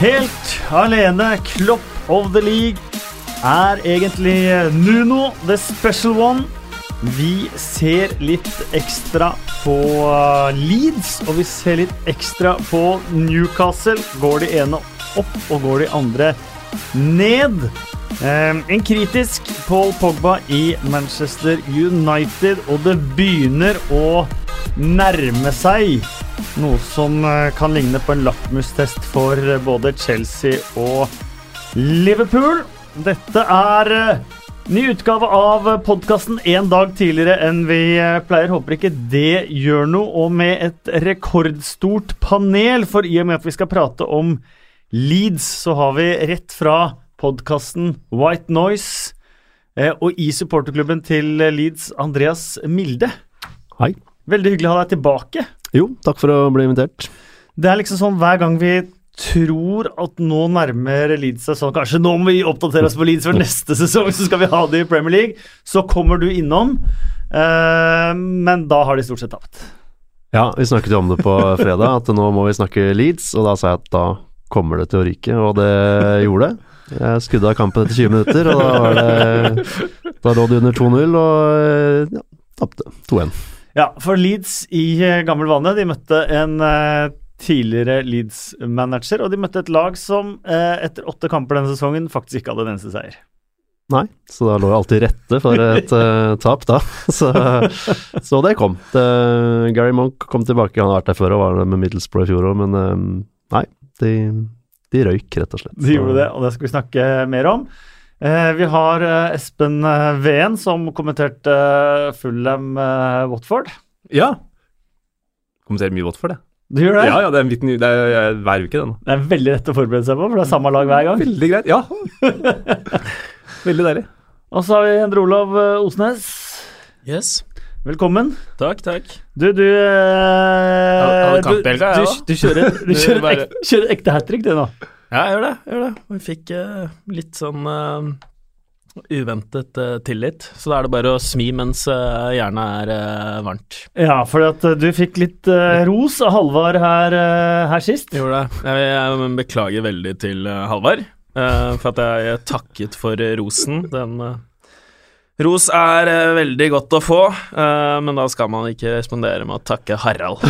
Helt alene, Klopp of the League, er egentlig Nuno the special one. Vi ser litt ekstra på uh, Leeds, og vi ser litt ekstra på Newcastle. Går de ene opp, og går de andre ned. Um, en kritisk Paul Pogba i Manchester United, og det begynner å nærme seg noe som uh, kan ligne på en lakmustest for uh, både Chelsea og Liverpool. Dette er uh, Ny utgave av podkasten en dag tidligere enn vi pleier. Håper ikke det gjør noe. Og med et rekordstort panel, for i og med at vi skal prate om Leeds, så har vi rett fra podkasten White Noise og i supporterklubben til Leeds, Andreas Milde. Hei. Veldig hyggelig å ha deg tilbake. Jo, takk for å bli invitert. Det er liksom sånn hver gang vi tror at nå nærmer Leeds seg sånn Kanskje nå må vi oppdatere oss på Leeds for neste sesong, så skal vi ha det i Premier League. Så kommer du innom, eh, men da har de stort sett tapt. Ja, vi snakket jo om det på fredag, at nå må vi snakke Leeds, og da sa jeg at da kommer det til å ryke, og det gjorde det. Jeg skudde av kampen etter 20 minutter, og da var det Da lå det under 2-0, og ja, tapte 2-1. Ja, for Leeds i gammel vane, de møtte en eh, tidligere Leeds-manager, og de møtte et lag som eh, etter åtte kamper denne sesongen faktisk ikke hadde en eneste seier. Nei, så da lå jeg alltid rette for et uh, tap, da. Så, så det kom. Det, Gary Monk kom tilbake, han har vært der før og var med Middlesbrough i fjor òg, men um, nei, de, de, røyk, rett og slett. De gjorde det, og det skal vi snakke mer om. Eh, vi har eh, Espen Veen som kommenterte eh, Watford. Ja. Kommenterer mye Watford, jeg. Du gjør det? Ja, ja, det er, midt, det er hver uke, den. Det er veldig lett å forberede seg på, for det er samme lag hver gang. Veldig greit, ja. veldig deilig. Og så har vi Endre Olav Osnes. Yes. Velkommen. Takk, takk. Du, du eh, jeg òg. Du, du, kjører, du kjører, bare... ek, kjører ekte hat trick, du nå. Ja, jeg gjør det. Jeg gjør det. Vi fikk uh, litt sånn uh, uventet uh, tillit, så da er det bare å smi mens jernet er varmt. Ja, for at du fikk litt ros av Halvard her, her sist. Jeg gjorde det. Jeg, jeg beklager veldig til Halvard for at jeg takket for rosen. Den Ros er uh, veldig godt å få, uh, men da skal man ikke respondere med å takke Harald.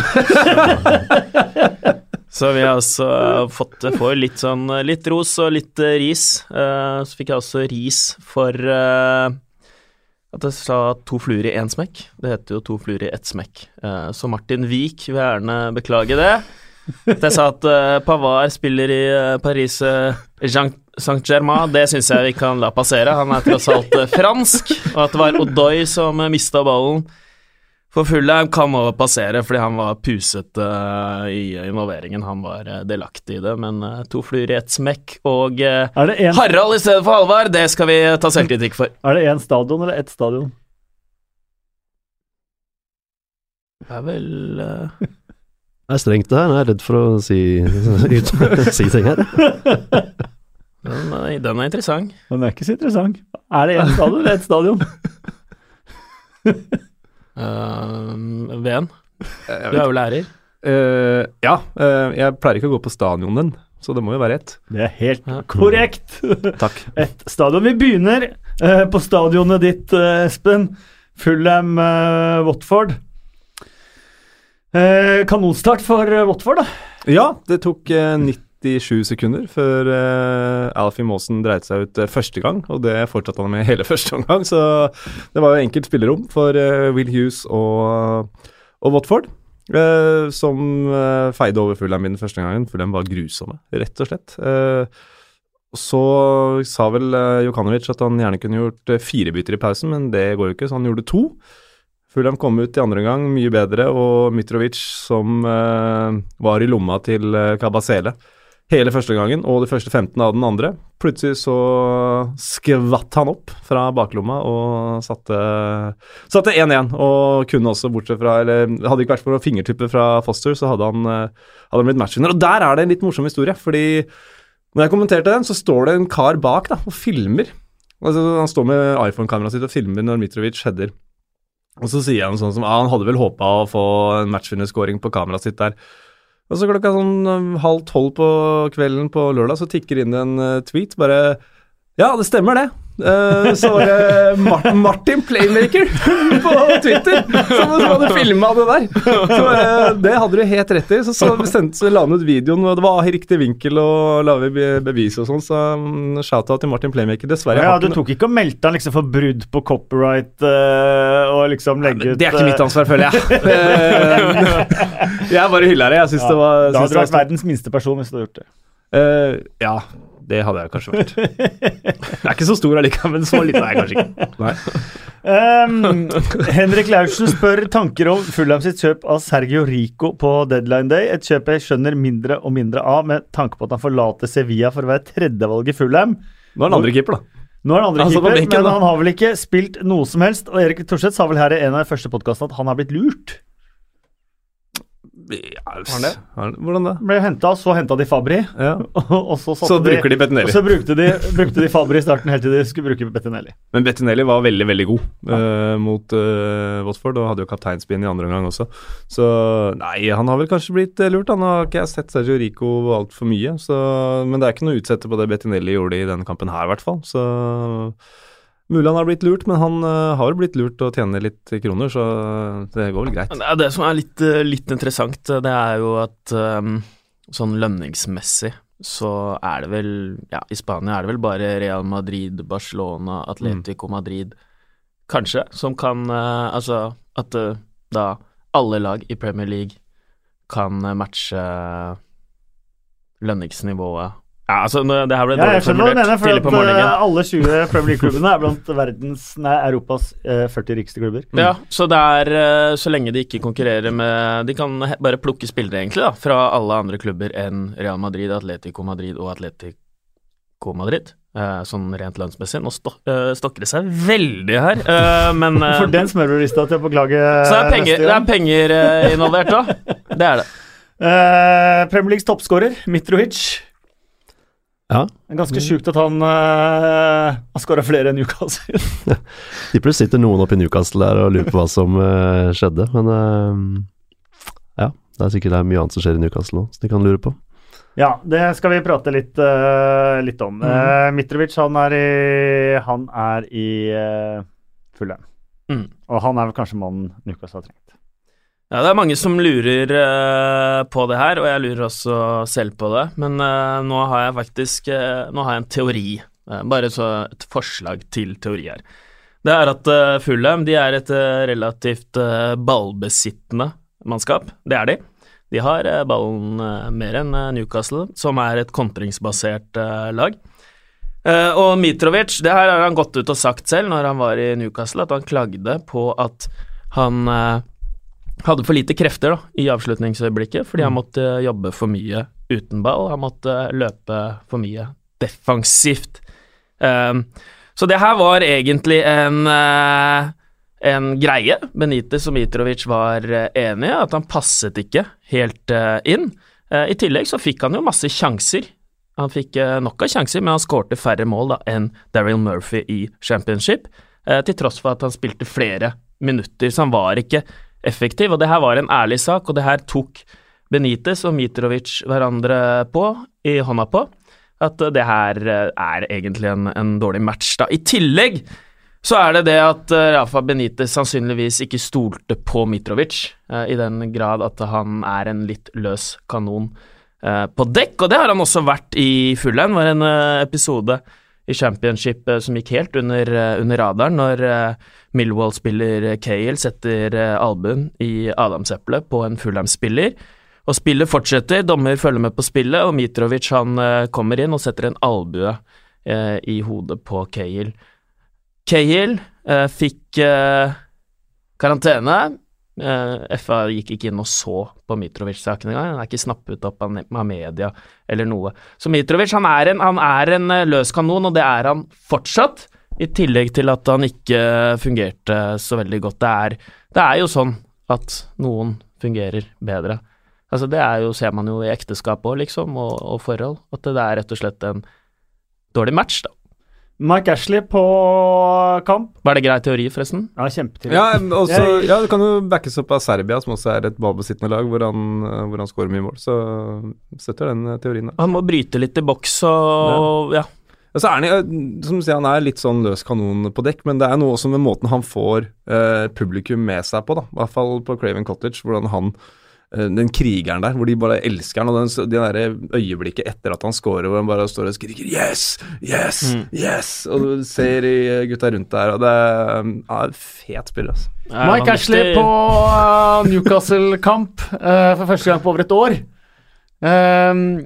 så vi har altså fått får litt sånn litt ros og litt ris. så fikk jeg også ris for at jeg sa to fluer i én smekk. Det heter jo to fluer i ett smekk. så Martin Wiik vil gjerne beklage det. Jeg sa at Pavard spiller i Paris Jean Saint-Germain, det syns jeg vi kan la passere. Han er tross alt eh, fransk. Og at det var Odoi som mista ballen for Fullheim, kan nå passere, fordi han var pusete uh, i involveringen. Han var uh, delaktig i det, men uh, to fluer i ett smekk og en... Harald i stedet for Halvard, det skal vi ta selvkritikk for. Er det én stadion eller ett stadion? Det er vel Det er strengt, det her. Jeg er redd for å si, si ting her. Den er, den er, interessant. Den er ikke så interessant. Er det ett stadion eller ett stadion? uh, Ven, du er jo lærer. Uh, ja, uh, jeg pleier ikke å gå på stadionen, så det må jo være ett. Det er helt ja. korrekt. Takk. Et stadion. Vi begynner uh, på stadionet ditt, Espen. Fulham Watford. kanonstart for Watford, da. Ja, det tok 90 97 sekunder før uh, Alfie Maasen dreit seg ut uh, første gang, og det fortsatte han med hele første omgang. Så det var jo enkelt spillerom for uh, Will Hughes og, og Watford, som feide over Fulham i den første gangen. Fulham var grusomme, rett og slett. så sa vel Jokanovic at han gjerne kunne gjort fire bytter i pausen, men det går jo ikke, så han gjorde to. Fulham kom ut i andre gang mye bedre, og Mitrovic, som var i lomma til Kabasele, hele første gangen og de første 15 av den andre. Plutselig så skvatt han opp fra baklomma og satte 1-1. Og kunne også, bortsett fra Eller hadde ikke vært for fingertuppet fra Foster, så hadde han, hadde han blitt matchvinner. Og der er det en litt morsom historie, fordi når jeg kommenterte den, så står det en kar bak da, og filmer. Altså, han står med iPhone-kameraet sitt og filmer når Mitrovic header. Og så sier han sånn som ah, han hadde vel håpa å få en matchvinnerscoring på kameraet sitt der. Og så klokka sånn eh, halv tolv på kvelden på lørdag så tikker inn en eh, tweet bare Ja, det stemmer det. Uh, så var det Martin, Martin Playmaker på Twitter som, som hadde filma det der. Så uh, det hadde du helt rett i. Så, så sendte, så la han ut videoen, og det var i riktig vinkel og la vi bevis og sånn. Så um, shout-out til Martin Playmaker. Dessverre. Ja, ja, du tok ikke og meldte han liksom for brudd på copyright uh, og liksom legge ut det er ikke eh, mitt ansvar, føler jeg. Jeg bare hylla det. Jeg syns ja, det var Da hadde du vært var verdens minste person hvis du hadde gjort det. Uh, ja, det hadde jeg kanskje vært. Jeg er ikke så stor allikevel, men så liten er jeg kanskje ikke. Nei. Um, Henrik Laursen spør tanker om Fulham sitt kjøp av Sergio Rico på deadline day. Et kjøp jeg skjønner mindre og mindre av, med tanke på at han forlater Sevilla for å være tredjevalg i Fulham. Nå er han andre keeper, da. Nå er han andre Han keeper, benken, men han har vel ikke spilt noe som helst. Og Erik Thorseth sa vel her i en av de første podkastene at han har blitt lurt. Ja, Har han det? Hvordan det? Ble henta, så henta de Fabri, Ja. og, og så Så bruker de de Bettinelli. så brukte de, brukte de Fabri i starten helt til de skulle bruke Bettinelli. Men Bettinelli var veldig, veldig god eh, mot uh, Watford, og hadde jo kapteinspinn i andre omgang også. Så nei, han har vel kanskje blitt eh, lurt. Han har ikke jeg sett Sergio Rico altfor mye, så Men det er ikke noe å utsette på det Bettinelli gjorde i denne kampen her, i hvert fall. Så Mulig han har blitt lurt, men han uh, har blitt lurt og tjener litt kroner, så det går vel greit. Det, er det som er litt, eh, litt interessant, eh, det er jo at um, sånn lønningsmessig så er det vel Ja, i Spania er det vel bare Real Madrid, Barcelona, Atletico Madrid kanskje, som kan uh, Altså at uh, da alle lag i Premier League kan eh, matche lønningsnivået Ja, altså, det her ble Ja, dårlig jeg skjønner hva du formulert mener, for tidlig på at morgenen. eh, alle 20 Premier League-klubbene er blant verdens, nei, Europas eh, 40 rikeste klubber. Ja, så det er eh, så lenge de ikke konkurrerer med De kan bare plukke spillere, egentlig, da, fra alle andre klubber enn Real Madrid, Atletico Madrid og Atletico Madrid. eh, sånn rent lønnsmessig. Nå sto, eh, stokker det seg veldig her, eh, men eh, For den smørbrødlista til å beklage Så det er penger, neste det er penger eh, involvert da. Det er det. Eh, Premier Leagues toppskårer, Mitrovic. Ja. Det er ganske sjukt at han uh, har skåra flere enn Newcastle. Tipper det sitter noen oppe i Newcastle der og lurer på hva som uh, skjedde, men uh, ja. Det er sikkert det er mye annet som skjer i Newcastle nå, som de kan lure på. ja, det skal vi prate litt, uh, litt om. Eh, Mitrovic, han er i, han er i uh, Fulham. Mm. Og han er vel kanskje mannen Newcastle har trengt. Ja, det er mange som lurer eh, på det her, og jeg lurer også selv på det. Men eh, nå har jeg faktisk eh, Nå har jeg en teori. bare så et forslag til teori her. Det er at uh, Fulham de er et relativt ballbesittende mannskap. Det er de. De har ballen mer enn Newcastle, som er et kontringsbasert lag. Og Mitrovic, det her har han gått ut og sagt selv når han var i Newcastle, at han klagde på at han hadde for lite krefter da, i avslutningsøyeblikket, fordi han måtte jobbe for mye uten ball. Han måtte løpe for mye defensivt. Um, så det her var egentlig en, uh, en greie. Benitez og Mitrovic var eh, enige, at han passet ikke helt uh, inn. I tillegg så fikk han jo masse sjanser. Han fikk nok av sjanser, men han skårte færre mål da, enn Daryl Murphy i championship, til tross for at han spilte flere minutter, så han var ikke effektiv. Og det her var en ærlig sak, og det her tok Benitez og Mitrovic hverandre på, i hånda på, at det her eh, er egentlig en, en dårlig match, da. I tillegg så er det det at eh, Rafa Benitez sannsynligvis ikke stolte på Mitrovic, eh, i den grad at han er en litt løs kanon på dekk, og det har han også vært i. Det var en episode i championship som gikk helt under, eh, under radaren, når eh, Millwall-spiller Cale setter eh, albuen i adamseplet på en Fulham-spiller. Og spillet fortsetter, dommer følger med på spillet, og Mitrovic han kommer inn og setter en albue eh, i hodet på Cale. Cale eh, fikk eh, karantene. Eh, FA gikk ikke inn og så på Mitrovic-saken engang. Han er ikke snappet opp av, media eller noe. Så Mitrovic han er en, han er en eh, løs kanon, og det er han fortsatt. I tillegg til at han ikke fungerte så veldig godt. Det er, det er jo sånn at noen fungerer bedre. Altså Det er jo, ser man jo i ekteskap òg, liksom, og, og forhold. At det er rett og slett en dårlig match, da. Mike Ashley på kamp. Var det grei teori, forresten? Ja, kjempeteori. Ja, også, ja, det kan jo backes opp av Serbia, som også er et ballbesittende lag, hvor han, eh, hvor han skårer mye mål. Så støtter den eh, teorien Da. Han må bryte litt i boks og ja. ja. så er han, eh, som sier, han er litt sånn løs kanon på dekk, men det er noe også med måten han får eh, publikum med seg på, da. I hvert fall på Craven Cottage, hvordan han eh, den krigeren der, hvor de bare elsker han, og den, det der øyeblikket etter at han scorer, hvor han bare står og skriker 'yes, yes, Mm. yes', og du ser de gutta rundt der, og det er ja, fet spiller, altså. Mike Ashley på uh, Newcastle-kamp uh, for første gang på over et år. Um,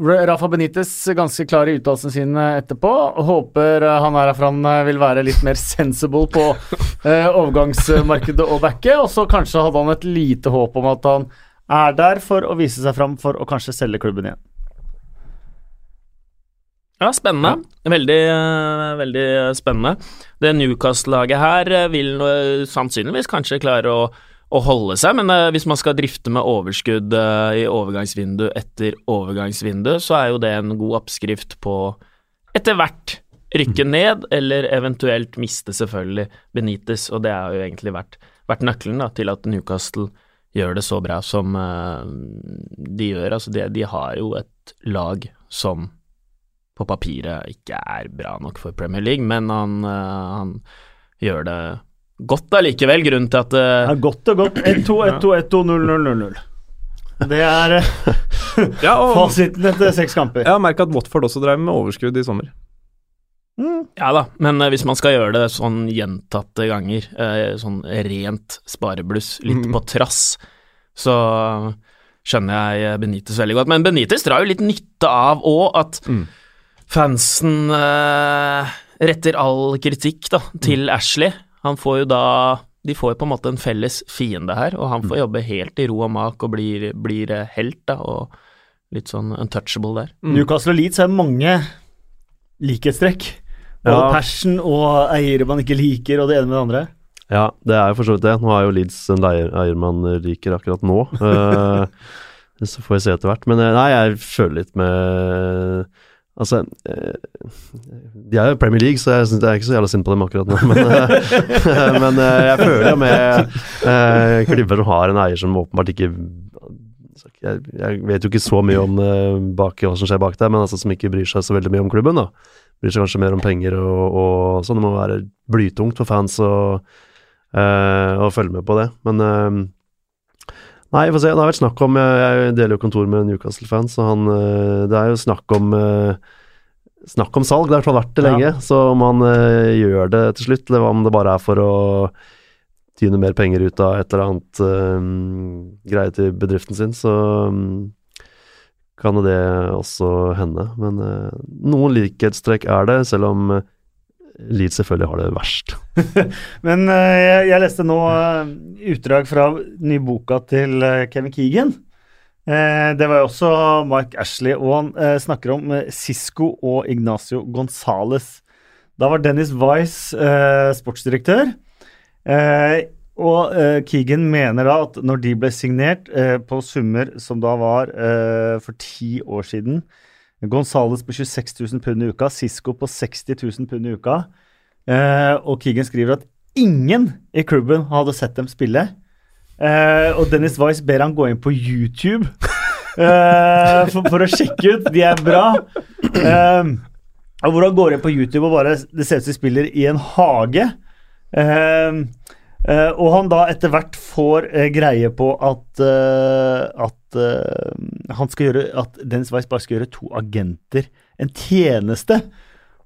Rafa Benitez ganske klar i uttalelsene sine etterpå. Håper uh, han er herfra han uh, vil være litt mer sensible på eh, overgangsmarkedet og backe. Og så kanskje hadde han et lite håp om at han er der for å vise seg fram for å kanskje selge klubben igjen. Ja, spennende. Veldig, eh, veldig spennende. Det Newcastle-laget her eh, vil sannsynligvis kanskje klare å, å holde seg, men uh, hvis man skal drifte med overskudd uh, i overgangsvindu etter overgangsvindu, så er jo det en god oppskrift på etter hvert rykke ned, eller eventuelt miste selvfølgelig Benitez, og det har jo egentlig vært, vært nøkkelen da, til at Newcastle gjør det så bra som uh, de gjør. Altså, de, de har jo et lag som på papiret ikke er bra nok for Premier League, men han, han gjør det godt allikevel. Grunnen til at eh, Ja, godt og godt. 1-2, 1-2, 1-2, 0-0-0-0. Det er uh, Ja, og fasiten etter seks kamper. jeg har merka at Watford også drev med overskudd i sommer. Mm. Ja da, men eh, hvis man skal gjøre det sånn gjentatte ganger, eh, sånn rent sparebluss, litt mm. på trass, så skjønner jeg Benitez veldig godt. Men Benitez drar jo litt nytte av òg at Mm. fansen eh, retter all kritikk da, til Ashley. Han får jo da De får jo på en måte en felles fiende her, og han får jobbe helt i ro og mak og blir, blir eh, helt, da, og litt sånn untouchable der. Mm. Newcastle og Leeds har mange likhetstrekk. Både Ja. passion og eiere man ikke liker, og det ene med det andre. Ja, det er jo for så vidt det. Nå er jo Leeds en leier, eier man liker akkurat nå. uh, så får vi se etter hvert. Men eh, nei, jeg føler litt med Altså eh, De er jo Premier League, så jeg, synes, det er ikke så jævla synd på dem akkurat nå. Men, eh, men eh, jeg føler jo med klubber som har en eier som åpenbart ikke jeg, jeg vet jo ikke så mye om bak, hva som skjer bak der, men altså som ikke bryr seg så veldig mye om klubben. da Bryr seg kanskje mer om penger og, og sånn. Det må være blytungt for fans å følge med på det. Men eh, Nei, se. Det har vært snakk om Jeg, deler jo kontor med en Newcastle-fans, så han eh, Det er jo snakk om eh, Snakk om salg. Det har i hvert fall vært det Ja. lenge. Så om han eh, gjør det til slutt, eller om det bare er for å tyne mer penger ut av et eller annet um, greie til bedriften sin, så um, kan det også hende. Men uh, noen likhetstrekk er det, selv om eh, Leeds selvfølgelig har det verst. Men eh, jeg, jeg leste nå eh, utdrag fra nyboka til eh, Kevin Keegan. Det var jo også Mike Ashley, og han snakker om Sisko og Ignacio Gonzales. Da var Dennis Weiss eh, sportsdirektør. Og Keegan mener da at når de ble signert på summer som da var for ti år siden Gonzales på 26 000 pund i uka, Cisco på 60 000 pund i uka. Eh, og Keegan skriver at ingen i klubben hadde sett dem spille. Eh, og Dennis Weiss ber han gå inn på YouTube eh, for, for å sjekke ut. De er bra. Eh, og hvor han går inn på YouTube og bare Det ser ut som de spiller i en hage. Eh, eh, og han da etter hvert får uh, greie på at uh, At han skal gjøre At Dennis Weiss bare skal gjøre to agenter en tjeneste.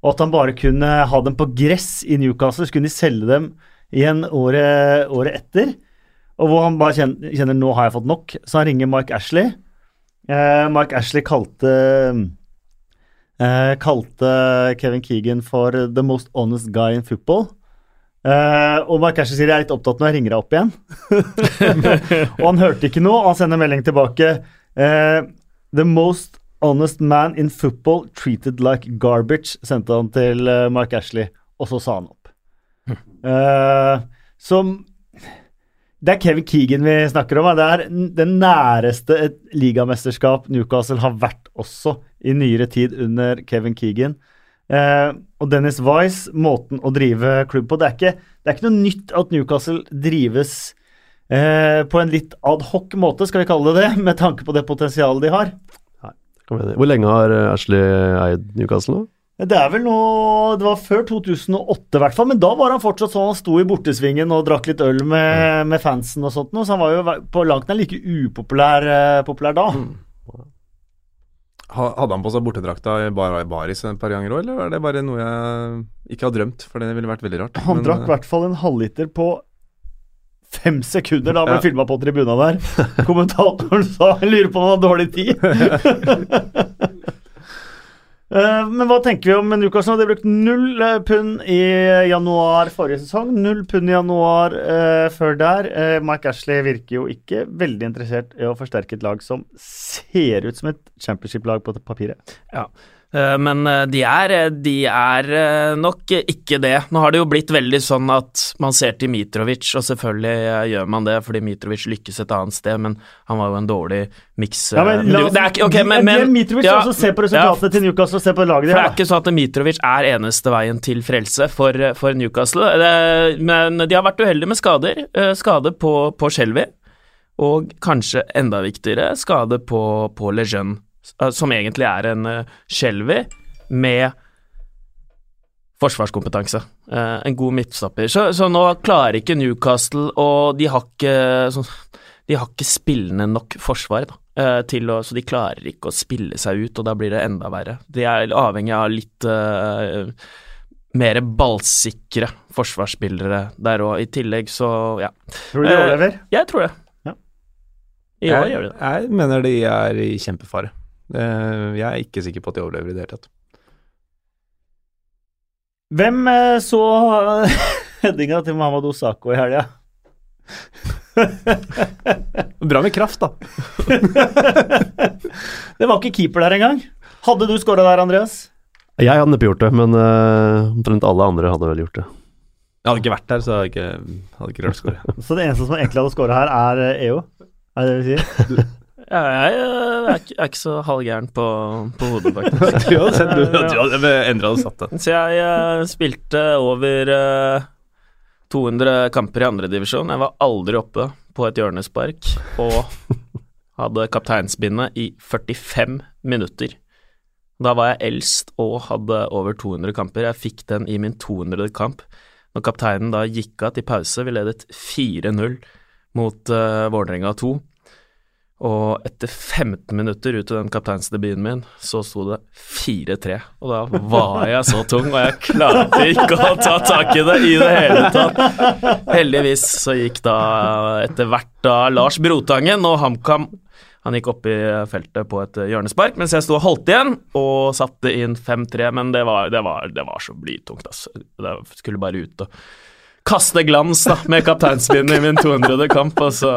Og at han bare kunne ha dem på gress i Newcastle, så kunne de selge dem igjen året, året etter. Og hvor han bare kjenner, kjenner nå har jeg fått nok, så han ringer Mike Ashley. Mike Ashley kalte Kalte Kevin Keegan for the most honest guy in football. Eh, og Mark Ashley sier jeg er litt opptatt når jeg ringer deg opp igjen. og han hørte ikke noe, og han sender melding tilbake. Uh, the most honest man in football treated like garbage, sendte han til uh, Mark Ashley, og så sa han opp. Eh, som Det er Kevin Keegan vi snakker om. Det er det næreste et ligamesterskap Newcastle har vært også i nyere tid under Kevin Keegan. Eh, og Dennis Wise, måten å drive klubb på. Det er ikke, det er ikke noe nytt at Newcastle drives eh, på en litt adhoc måte, skal vi kalle det det, med tanke på det potensialet de har. Hvor lenge har eh, Ashley eid Newcastle nå? Det er vel nå Det var før 2008 i hvert fall, men da var han fortsatt sånn han sto i bortesvingen og drakk litt øl med, med fansen og sånt noe, så han var jo på langt nær like upopulær eh, populær da. Ha- Hadde han på seg bortedrakta i bar baris et par ganger òg, eller var det bare noe jeg ikke har drømt? For det ville vært veldig rart. Han Men, drakk i eh, hvert fall en halvliter på fem sekunder da han ble Ja. filma på tribuna der. Kommentatoren sa jeg lurer på om han har dårlig tid. Eh, Men hva tenker vi om Newcastle? De har brukt null eh, pund i januar forrige sesong. Null pund i januar uh, før der. Uh, Mike Ashley virker jo ikke veldig interessert i å forsterke et lag som ser ut som et championship-lag på papiret. Eh, Men eh, de er, eh, de er eh, nok ikke det. Nå har det jo blitt veldig sånn at man ser til Mitrovic, og selvfølgelig eh, gjør man det fordi Mitrovic lykkes et annet sted, men han var jo en dårlig miks. eh, Ja, men, la det er ikke, ok, men, men, Mitrovic, ja, også se på resultatene til Newcastle og se på laget de det er ikke sånn at Mitrovic er eneste veien til frelse for, for Newcastle. Det, men de har vært uheldige med skader. Eh, Skade på, på Shelby, og kanskje enda viktigere, skade på, på Lejeune, eh, som egentlig er en uh, Shelby med forsvarskompetanse. Eh, en god midtstopper. Så, så nå klarer ikke Newcastle, og de har ikke sånn de har ikke spillende nok forsvar, da, eh, til å, så de klarer ikke å spille seg ut, og da blir det enda verre. De er avhengig av litt uh, mer ballsikre forsvarsspillere der òg. I tillegg så, ja. Tror du de Eh, overlever? Jeg tror det. Ja. I år jeg, gjør de det. jeg mener de er i kjempefare. Eh, Jeg er ikke sikker på at de overlever i det hele tatt. Hvem eh, så headinga til Mohammed Osako i helga? Bra med kraft, da. det var ikke keeper der engang. Hadde du skåra der, Andreas? Jeg hadde neppe gjort det, men eh, omtrent alle andre hadde vel gjort det. Jeg hadde ikke vært der, så hadde jeg ikke, hadde ikke rørt skåret. Så det eneste som egentlig hadde skåra her, er EO? Er det det vi sier? Ja, jeg eh, er er ikke så halvgæren på, på hodet, faktisk. Du hadde sett, du, du hadde endra og satt det. Så jeg eh, spilte over eh, 200 kamper i andredivisjon. Jeg var aldri oppe på et hjørnespark og hadde kapteinsbindet i 45 minutter. Da var jeg eldst og hadde over 200 kamper. Jeg fikk den i min 200. kamp. Når kapteinen da gikk av til pause, vi ledet 4-0 mot uh, Vålerenga 2. Og etter 15 minutter ut i den kapteinsdebuten min, så sto det 4-3. Og da var jeg så tung, og jeg klarte ikke å ta tak i det i det hele tatt. Heldigvis så gikk da etter hvert da Lars Brotangen og HamKam han gikk opp i feltet på et hjørnespark, mens jeg sto og holdt igjen og satte inn 5-3, men det var, det, var, det var så blytungt, altså. Det skulle bare ut og kaste glans da, med kapteinspinnet i min 200. kamp, og så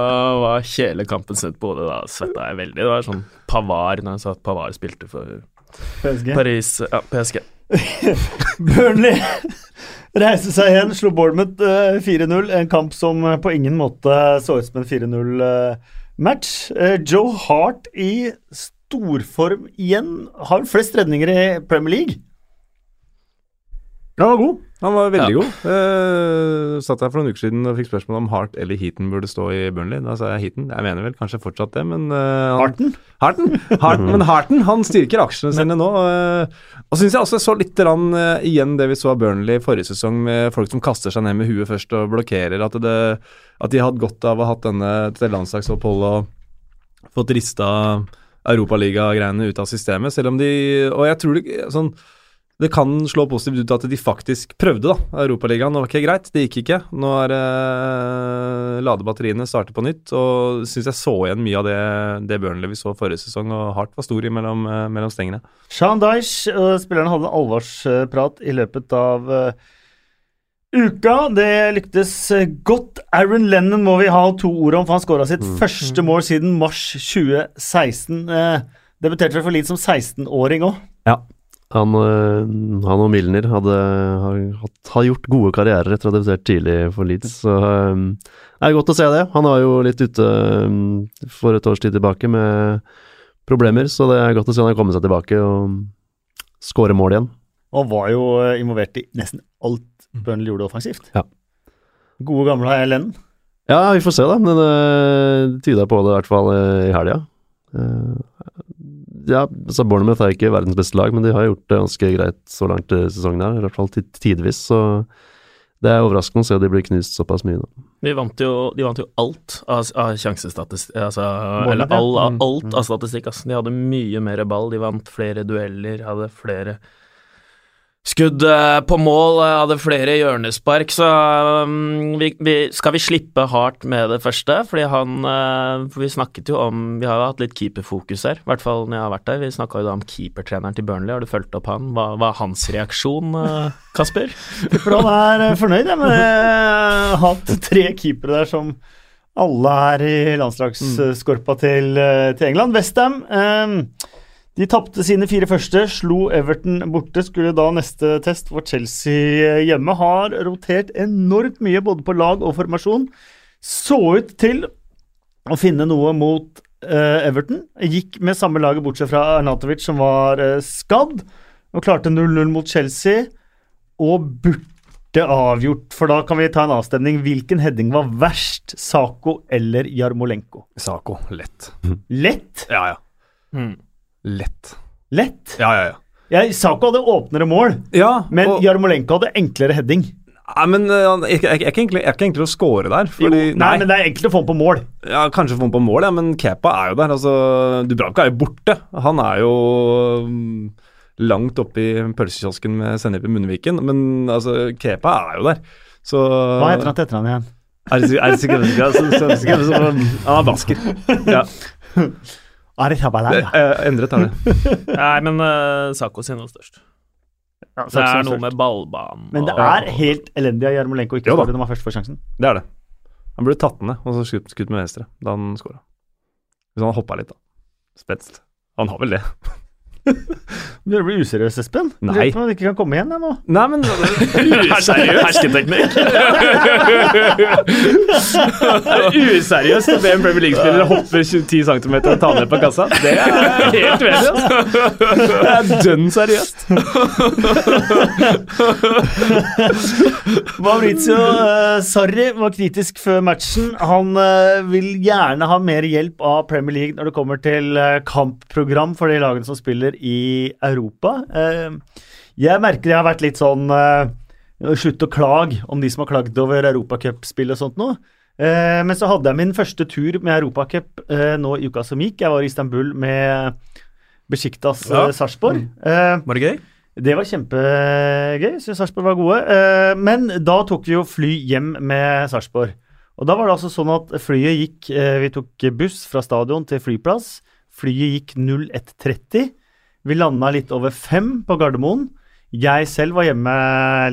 var hele kampen snudd på hodet. Da svetta jeg veldig. Det var sånn Pavar når jeg sa at Pavar spilte for PSG. Paris Ja, PSG. Burnley reiste seg igjen, slo Bournemouth eh, 4-0. En kamp som eh, på ingen måte så ut som en 4-0-match. Eh, Joe Hart i storform igjen. Har flest redninger i Premier League. Var god. Han var veldig Ja. god. Uh, satt her for noen uker siden og fikk spørsmål om Hart eller Heaton burde stå i Burnley. Da sa jeg Heaton. Jeg mener vel kanskje fortsatt det, men uh, han, Harten. Harten, Harten, men Harten han styrker aksjene sine nå. Uh, og syns jeg også så litt rann, eh, igjen det vi så av Burnley forrige sesong, med folk som kaster seg ned med huet først og blokkerer. At, det, at de hadde godt av å ha hatt denne til landslagsopphold og fått rista Europaliga-greiene ut av systemet. Selv om de Og jeg tror det sånn det kan slå positivt ut at de faktisk prøvde, da. Europaligaen. Ok, greit, det gikk ikke. Nå er det uh, ladebatteriene starter på nytt, og syns jeg så igjen mye av det, det Burnley vi så forrige sesong, og Hart var stor i mellom, eh, mellom stengene. Sean Dyche, uh, spilleren hadde en alvorsprat i løpet av uh, uka. Det lyktes godt. Aaron Lennon må vi ha to ord om, for han skåra sitt første mål siden mars 2016. Eh, debuterte vel for Leeds som 16-åring òg. Han, øh, han og Milner hadde, har, har gjort gode karrierer etter å ha debutert tidlig for Leeds, så øh, det er godt å se det. Han var jo litt ute øh, for et års tid tilbake med problemer, så det er godt å se han har kommet seg tilbake og skåre mål igjen. Og var jo eh, involvert i nesten alt Burnley gjorde offensivt. Ja. Gode, gamle Lennon. Ja, vi får se, da. Men det tyda på det i hvert fall eh, i helga. Ja, så Bournemouth er ikke verdens beste lag, men de har gjort det ganske greit så langt i sesongen her. I hvert fall tid- tidvis. Så det er overraskende å se at de blir knust såpass mye. Da. De vant jo, de vant jo alt av, av sjansestatistikk altså, Eller all, av- Mm, alt av statistikk. Altså. De hadde mye mer ball, de vant flere dueller, hadde flere skudd eh, på mål, eh, hadde flere hjørnespark, så um, vi, vi, skal vi slippe hardt med det første? Fordi han eh, For vi snakket jo om Vi har jo hatt litt keeperfokus her, i hvert fall når jeg har vært der. Vi snakka jo da om keepertreneren til Burnley, har du fulgt opp han? Hva var hans reaksjon, Kasper? For han er fornøyd jeg, med ha hatt tre keepere der som alle er i landslagsskorpa til, eh, til England. Westham eh, de tapte sine fire første, slo Everton borte. Skulle da neste test for Chelsea hjemme. Har rotert enormt mye både på lag og formasjon. Så ut til å finne noe mot uh, Everton. Gikk med samme laget bortsett fra Arnatovic, som var uh, skadd, og klarte 0-0 mot Chelsea. Og burde avgjort, for da kan vi ta en avstemning. Hvilken heading var verst? Sako eller Jarmolenko? Sako. Lett. Lett? Ja, ja. Mm. Lett. Lett? Ja, ja, ja. Jeg, Sako hadde åpnere mål, Ja, men og, Jarmolenko hadde enklere heading. nei, men Det er ikke er ikke enklere å score der. Fordi, jo, nei, men det er enkelt å få ham på mål. Ja, Kanskje få den på mål, ja, men Kepa er jo der. altså, Dubravka er jo borte. Han er jo mm, langt oppe i pølsekiosken med sennep i munnviken, men altså, Kepa er jo der. Så Hva heter han til etternavn igjen? Er det sikkert- er Han er basker. Ja, Eh, endret er det. Nei, men uh, Sako sin var størst. Ja, Det er noe med ballbanen Men det og- er helt elendig av Jarmolenko ikke å skåre når man først får sjansen. Det er det. Han burde tatt den ned og så skutt, skutt med venstre da han skåra. Hvis han hoppa litt, da. Spenst. Han har vel det. Du blir useriøs, Espen. Nei. Lurer på om du ikke kan komme igjen jeg, nå. Nei, men Hersketeknikk. Useriøst å be en Premier League-spiller hoppe 10 cm og ta ned på kassa. Det er helt uenig, altså. Det er dønn seriøst. Maurizio uh, Sarri var kritisk før matchen. Han eh, vil gjerne ha mer hjelp av Premier League når det kommer til eh, kampprogram for de lagene som spiller i Europa. Eh, jeg merker jeg har vært litt sånn eh, Slutt å klage om de som har klagd over europacupspill og sånt nå. Eh, men så hadde jeg min første tur med Europacup nå i uka som gikk. Jeg var i Istanbul med Besjiktas Ja. Sarpsborg. Var det gøy? det var kjempegøy. Syns Sarpsborg var gode. Men da tok vi jo fly hjem med Sarpsborg. Og da var det altså sånn at flyet gikk Vi tok buss fra stadion til flyplass. Flyet gikk 01.30. Vi landa litt over fem på Gardermoen. Jeg selv var hjemme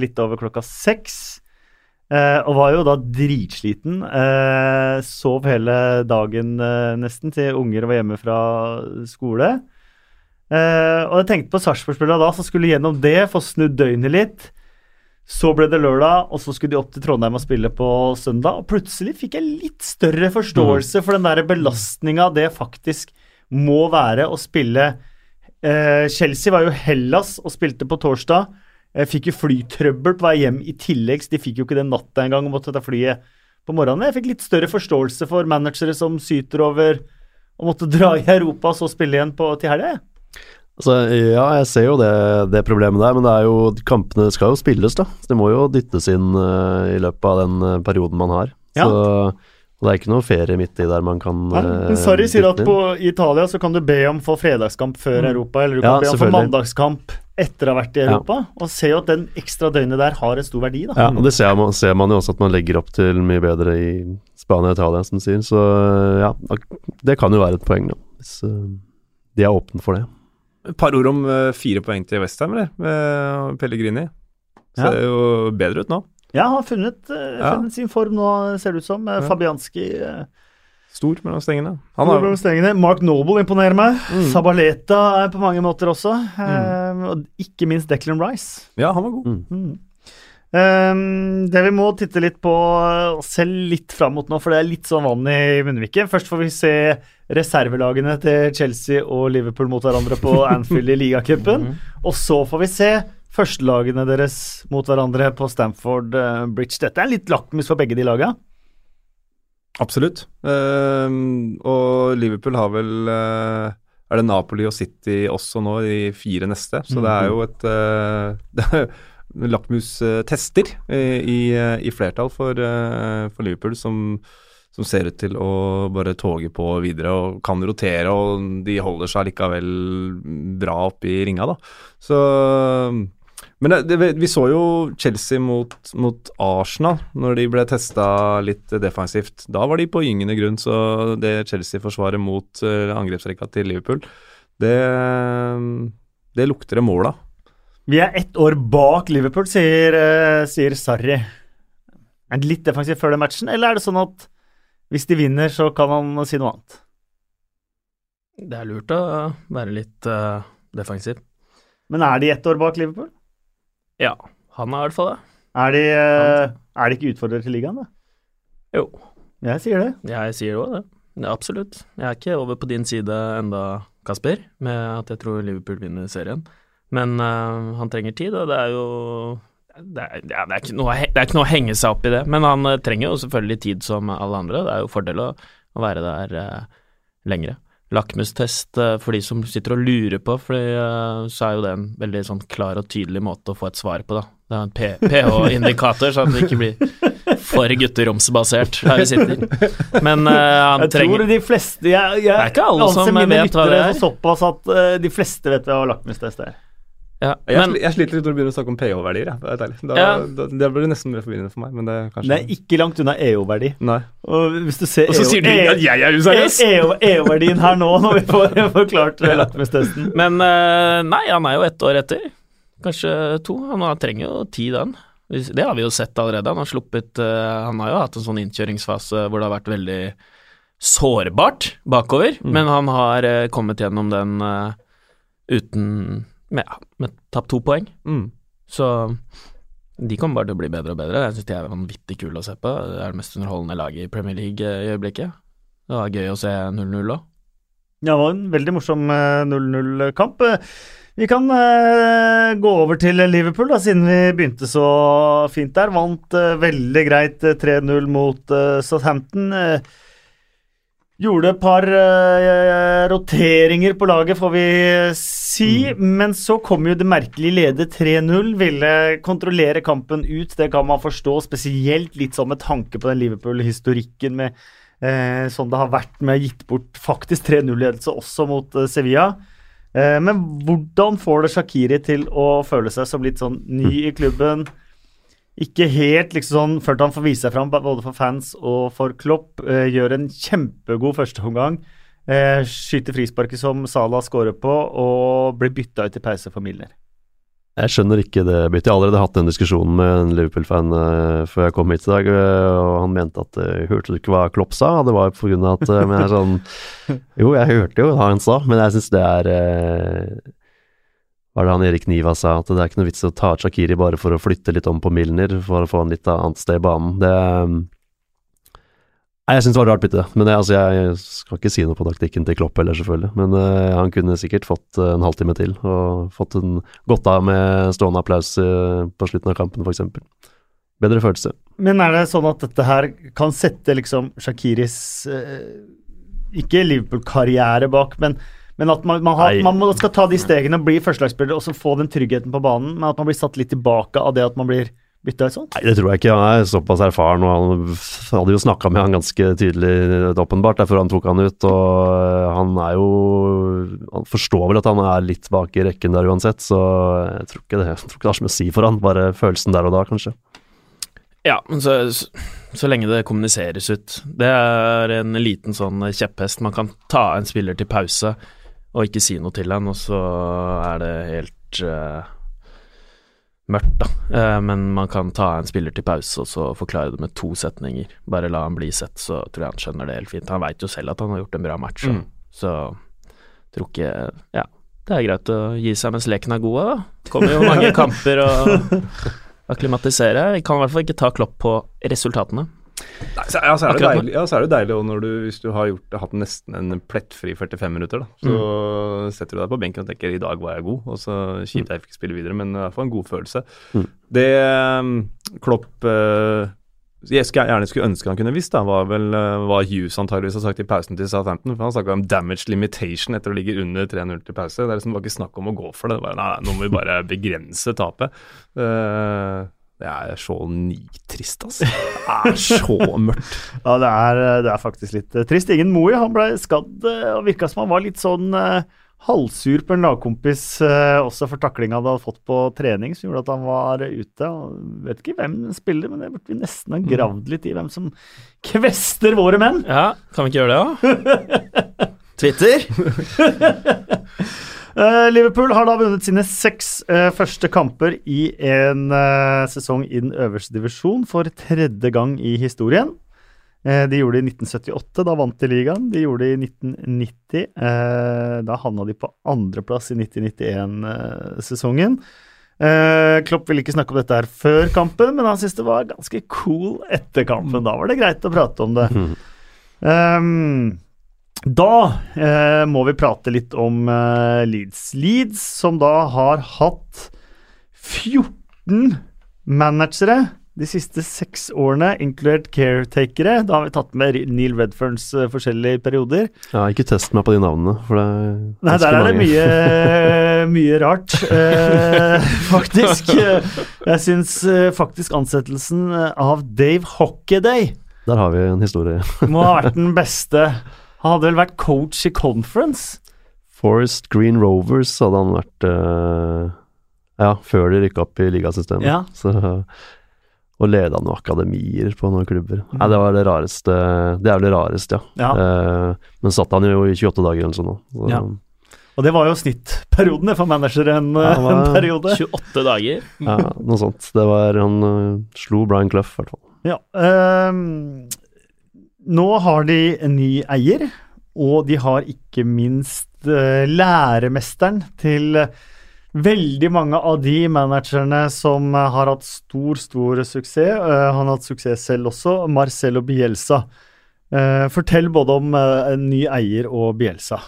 litt over klokka seks. Eh, og var jo da dritsliten. Eh, sov hele dagen eh, nesten til unger var hjemme fra skole. Eh, og jeg tenkte på Sarpsborg-spillerne da, som skulle gjennom det, få snudd døgnet litt. Så ble det lørdag, og så skulle de opp til Trondheim og spille på søndag. Og plutselig fikk jeg litt større forståelse for den der belastninga det faktisk må være å spille eh, Chelsea var jo Hellas og spilte på torsdag. Eh, fikk jo flytrøbbel på vei hjem i tillegg, så de fikk jo ikke den natta engang og måtte ta flyet på morgenen. Jeg fikk litt større forståelse for managere som syter over å måtte dra i Europa og så spille igjen på, til helga. Altså, ja, jeg ser jo det, det problemet der, men det er jo, kampene skal jo spilles, da. Så det må jo dyttes inn uh, i løpet av den eh, perioden man har. Ja. Så og det er ikke noe ferie midt i der man kan Nei, eh, men Sarri sier at på Italia så kan du be om for fredagskamp før Europa, eller du kan Ja, be om for få mandagskamp etter å ha vært i Ja. Europa. Og se jo at den ekstra døgnet der har en stor verdi, da. Ja, og det ser man, ser man jo også at man legger opp til mye bedre i Spania og Italia, som du sier. Så ja, det kan jo være et poeng, da. Hvis eh, de er åpne for det. Et par ord om eh, fire poeng til Westham, eller? Med Pellegrini. Ja. Ser jo bedre ut nå. Ja, han har funnet, eh, Ja. funnet sin form nå, ser det ut som. Eh, Ja. Fabianski eh, Stor mellom stengene. Han Stor mellom stengene. Mark Noble imponerer meg. Mm. Sabaleta er på mange måter også. Eh, og ikke minst Declan Rice. ja, han var god. Mm. Um, det vi må titte litt på og se litt fram mot nå, for det er litt sånn vann i munnviken. Først får vi se reservelagene til Chelsea og Liverpool mot hverandre på Anfield i ligacupen. Og så får vi se førstelagene deres mot hverandre på Stamford eh, Bridge. Dette er litt lakmus for begge de laga. Absolutt. Uh, og Liverpool har vel uh, Er det Napoli og City også nå, de fire neste? Så det er jo et uh, er lakmustester i, i, flertall for, for Liverpool, som, som ser ut til å bare toge på videre og kan rotere, og de holder seg likevel bra oppe i ringa, da. Så men det, det, vi så jo Chelsea mot, mot, Arsenal når de ble testa litt defensivt. Da var de på gyngende grunn, så det Chelsea-forsvaret mot uh, angrepsrekka til Liverpool, det, det lukter det mål av. Vi er ett år bak Liverpool, sier, uh, sier Sarri. Er det litt defensivt før den matchen, eller er det sånn at hvis de vinner, så kan han si noe annet? Det er lurt å være litt uh, defensiv. Men er de ett år bak Liverpool? Ja, han er i hvert fall det. Er de, uh, er de ikke utfordrere til ligaen, da? Jo. Jeg sier det. Jeg sier òg det. Ja, absolutt. Jeg er ikke over på din side enda, Kasper, med at jeg tror Liverpool vinner serien. Men uh, han trenger tid, og det er jo det er, ja, det, er noe, det er, ikke noe, å henge seg opp i det, men han uh, trenger jo selvfølgelig tid som alle andre. Det er jo fordel å, å være der uh, lengre. Lakmustest uh, for de som sitter og lurer på, for så er jo det en veldig sånn klar og tydelig måte å få et svar på, da. Det er en pH-indikator, så at det ikke blir for gutteromsbasert her vi sitter. Men han jeg trenger tror de fleste jeg, jeg, Det er ikke alle som vet hva det er. Såpass at de fleste vet hva lakmustest er. Ja, jeg, men, jeg, sliter litt når du begynner å snakke om pH-verdier. Det, ja. det blir nesten mer forvirrende for meg. Men det, er kanskje... det er ikke langt unna EO-verdi. Og hvis du ser Og så sier du at jeg er useriøs! EO-verdien her nå, når vi får forklart lakmustesten. Men uh, nei, han er jo ett år etter. Kanskje to. Han trenger jo tid, den. Det har vi jo sett allerede. Han har sluppet uh, Han har jo hatt en sånn innkjøringsfase hvor det har vært veldig sårbart bakover, mm. men han har uh, kommet gjennom den uten med, med tapt to poeng. Mm. Så de kommer bare til å bli bedre og bedre. Jeg syns de er vanvittig kule å se på. Det er det mest underholdende laget i Premier League i øyeblikket. Det var gøy å se 0-0 òg. Ja, det var en veldig morsom 0-0-kamp. Vi kan eh, gå over til Liverpool, da, siden vi begynte så fint der. Vant eh, veldig greit 3-0 mot eh, Southampton. Gjorde et par roteringer på laget, får vi si. Mm. Men så kom jo det merkelige lede 3-0. Ville kontrollere kampen ut, det kan man forstå. Spesielt litt sånn med tanke på den Liverpool-historikken med eh, sånn det har vært med å gitt bort faktisk 3-0-ledelse også mot eh, Sevilla. men hvordan får det Shakiri til å føle seg som litt sånn ny i klubben? Ikke helt liksom sånn før han får vise seg fram både for fans og for Klopp. Eh, gjør en kjempegod førsteomgang. Eh, skyter frisparket som Salah scorer på, og blir bytta ut i pause for Milner. Jeg skjønner ikke det byttet. Jeg har allerede hatt den diskusjonen med en Liverpool-fan uh, før jeg kom hit i dag, uh, og han mente at uh, Hørte du ikke hva Klopp sa? Det var på grunn av at Men jeg er sånn Jo, jeg hørte jo hva han sa, men jeg syns det er var det han Erik Niva sa, at det er ikke noe vits å ta ut Shakiri bare for å flytte litt om på Milner, for å få han litt annet sted i banen. Det Nei, Jeg syns det var rart bytte, men jeg, altså, jeg, skal ikke si noe på taktikken til Klopp heller, selvfølgelig. Men uh, han kunne sikkert fått uh, en halvtime til, og fått en godt av med stående applaus uh, på slutten av kampen, f.eks. Bedre følelse. Men er det sånn at dette her kan sette liksom Shakiris Ikke Liverpool-karriere bak, men men at man, man, har, man, skal ta de stegene og bli førstelagsspiller og så få den tryggheten på banen, men at man blir satt litt tilbake av det at man blir bytta ut sånn? Nei, det tror jeg ikke. Han er såpass erfaren, og han hadde jo snakka med han ganske tydelig, åpenbart, derfor han tok han ut. Og eh, han er jo Han forstår vel at han er litt bak i rekken der uansett, så jeg tror ikke det, jeg tror ikke det har så mye å si for han, bare følelsen der og da, kanskje. Ja, men så, så, lenge det kommuniseres ut. Det er en liten sånn kjepphest. Man kan ta en spiller til pause og ikke si noe til han, og så er det helt uh, mørkt, da. Uh, men man kan ta en spiller til pause og så forklare det med to setninger. Bare la han bli sett, så tror jeg han skjønner det helt fint. Han veit jo selv at han har gjort en bra match, mm. så tror ikke Ja, det er greit å gi seg mens leken er god, da. Kommer jo mange kamper og akklimatisere. Vi kan i hvert fall ikke ta klopp på resultatene. Nei, så, ja, så er det Akkurat deilig, ja, så er det deilig også når du, hvis du har gjort, hatt nesten en plettfri 45 minutter, da. Så Mm. setter du deg på benken og tenker 'i dag var jeg god', og så kjipt jeg fikk spille videre, men i hvert fall en god følelse. Mm. Det um, Klopp uh, jeg skulle gjerne skulle ønske han kunne visst, da, var vel eh, hva Hughes antageligvis har sagt i pausen til Southampton. For han snakka om damage limitation etter å ligge under 3-0 til pause. Det er liksom bare ikke snakk om å gå for det. det var, nei, nå må vi bare begrense tapet. Eh, det er så nitrist, altså. Det er så mørkt. Ja, det er, det er faktisk litt eh, trist. Ingen Moe, han ble skadd eh, og virka som han var litt sånn eh, halvsur på en lagkompis også for taklinga han hadde fått på trening, som gjorde at han var ute. Og vet ikke hvem den spiller, men det burde vi nesten ha gravd litt i hvem som kvester våre menn. Ja, kan vi ikke gjøre det, da? Twitter? Eh, Liverpool har da vunnet sine seks eh, første kamper i en eh, sesong i den øverste divisjon for tredje gang i historien. De gjorde det i 1978, da vant de ligaen. De gjorde det i 1990. Eh, da havna de på andreplass i 90-91-sesongen. Eh, Klopp ville ikke snakke om dette her før kampen, men han syntes det var ganske cool etter kampen. Da var det greit å prate om det. Um, da eh, må vi prate litt om eh, Leeds. Leeds som da har hatt 14 managere de siste seks årene, inkludert caretakere. Da har vi tatt med Neil Redferns eh, forskjellige perioder. Ja, ikke test meg på de navnene, for det er Nei, der er det mye, mye rart, eh, faktisk. Jeg syns eh, faktisk ansettelsen av Dave Hockeyday Der har vi en historie. må ha vært den beste. Han hadde vel vært coach i conference? Forest Green Rovers hadde han vært uh, Ja, før de rykka opp i ligasystemet. Ja. Så, og leda noen akademier på noen klubber. Nei, det var det rareste Det er vel det rareste, ja. Ja. Uh, men satt han jo i 28 dager eller sånn nå. Så, Ja. Og det var jo snittperioden for managere en, Ja, en periode. 28 dager. ja, noe sånt. Det var Han uh, slo Brian Clough, i hvert fall. Ja. ehm, nå har de en ny eier, og de har ikke minst eh, læremesteren til veldig mange av de managerne som har hatt stor, stor suksess. Eh, han har hatt suksess selv også, Marcelo Bielsa. Eh, fortell både om en ny eier og Bielsa.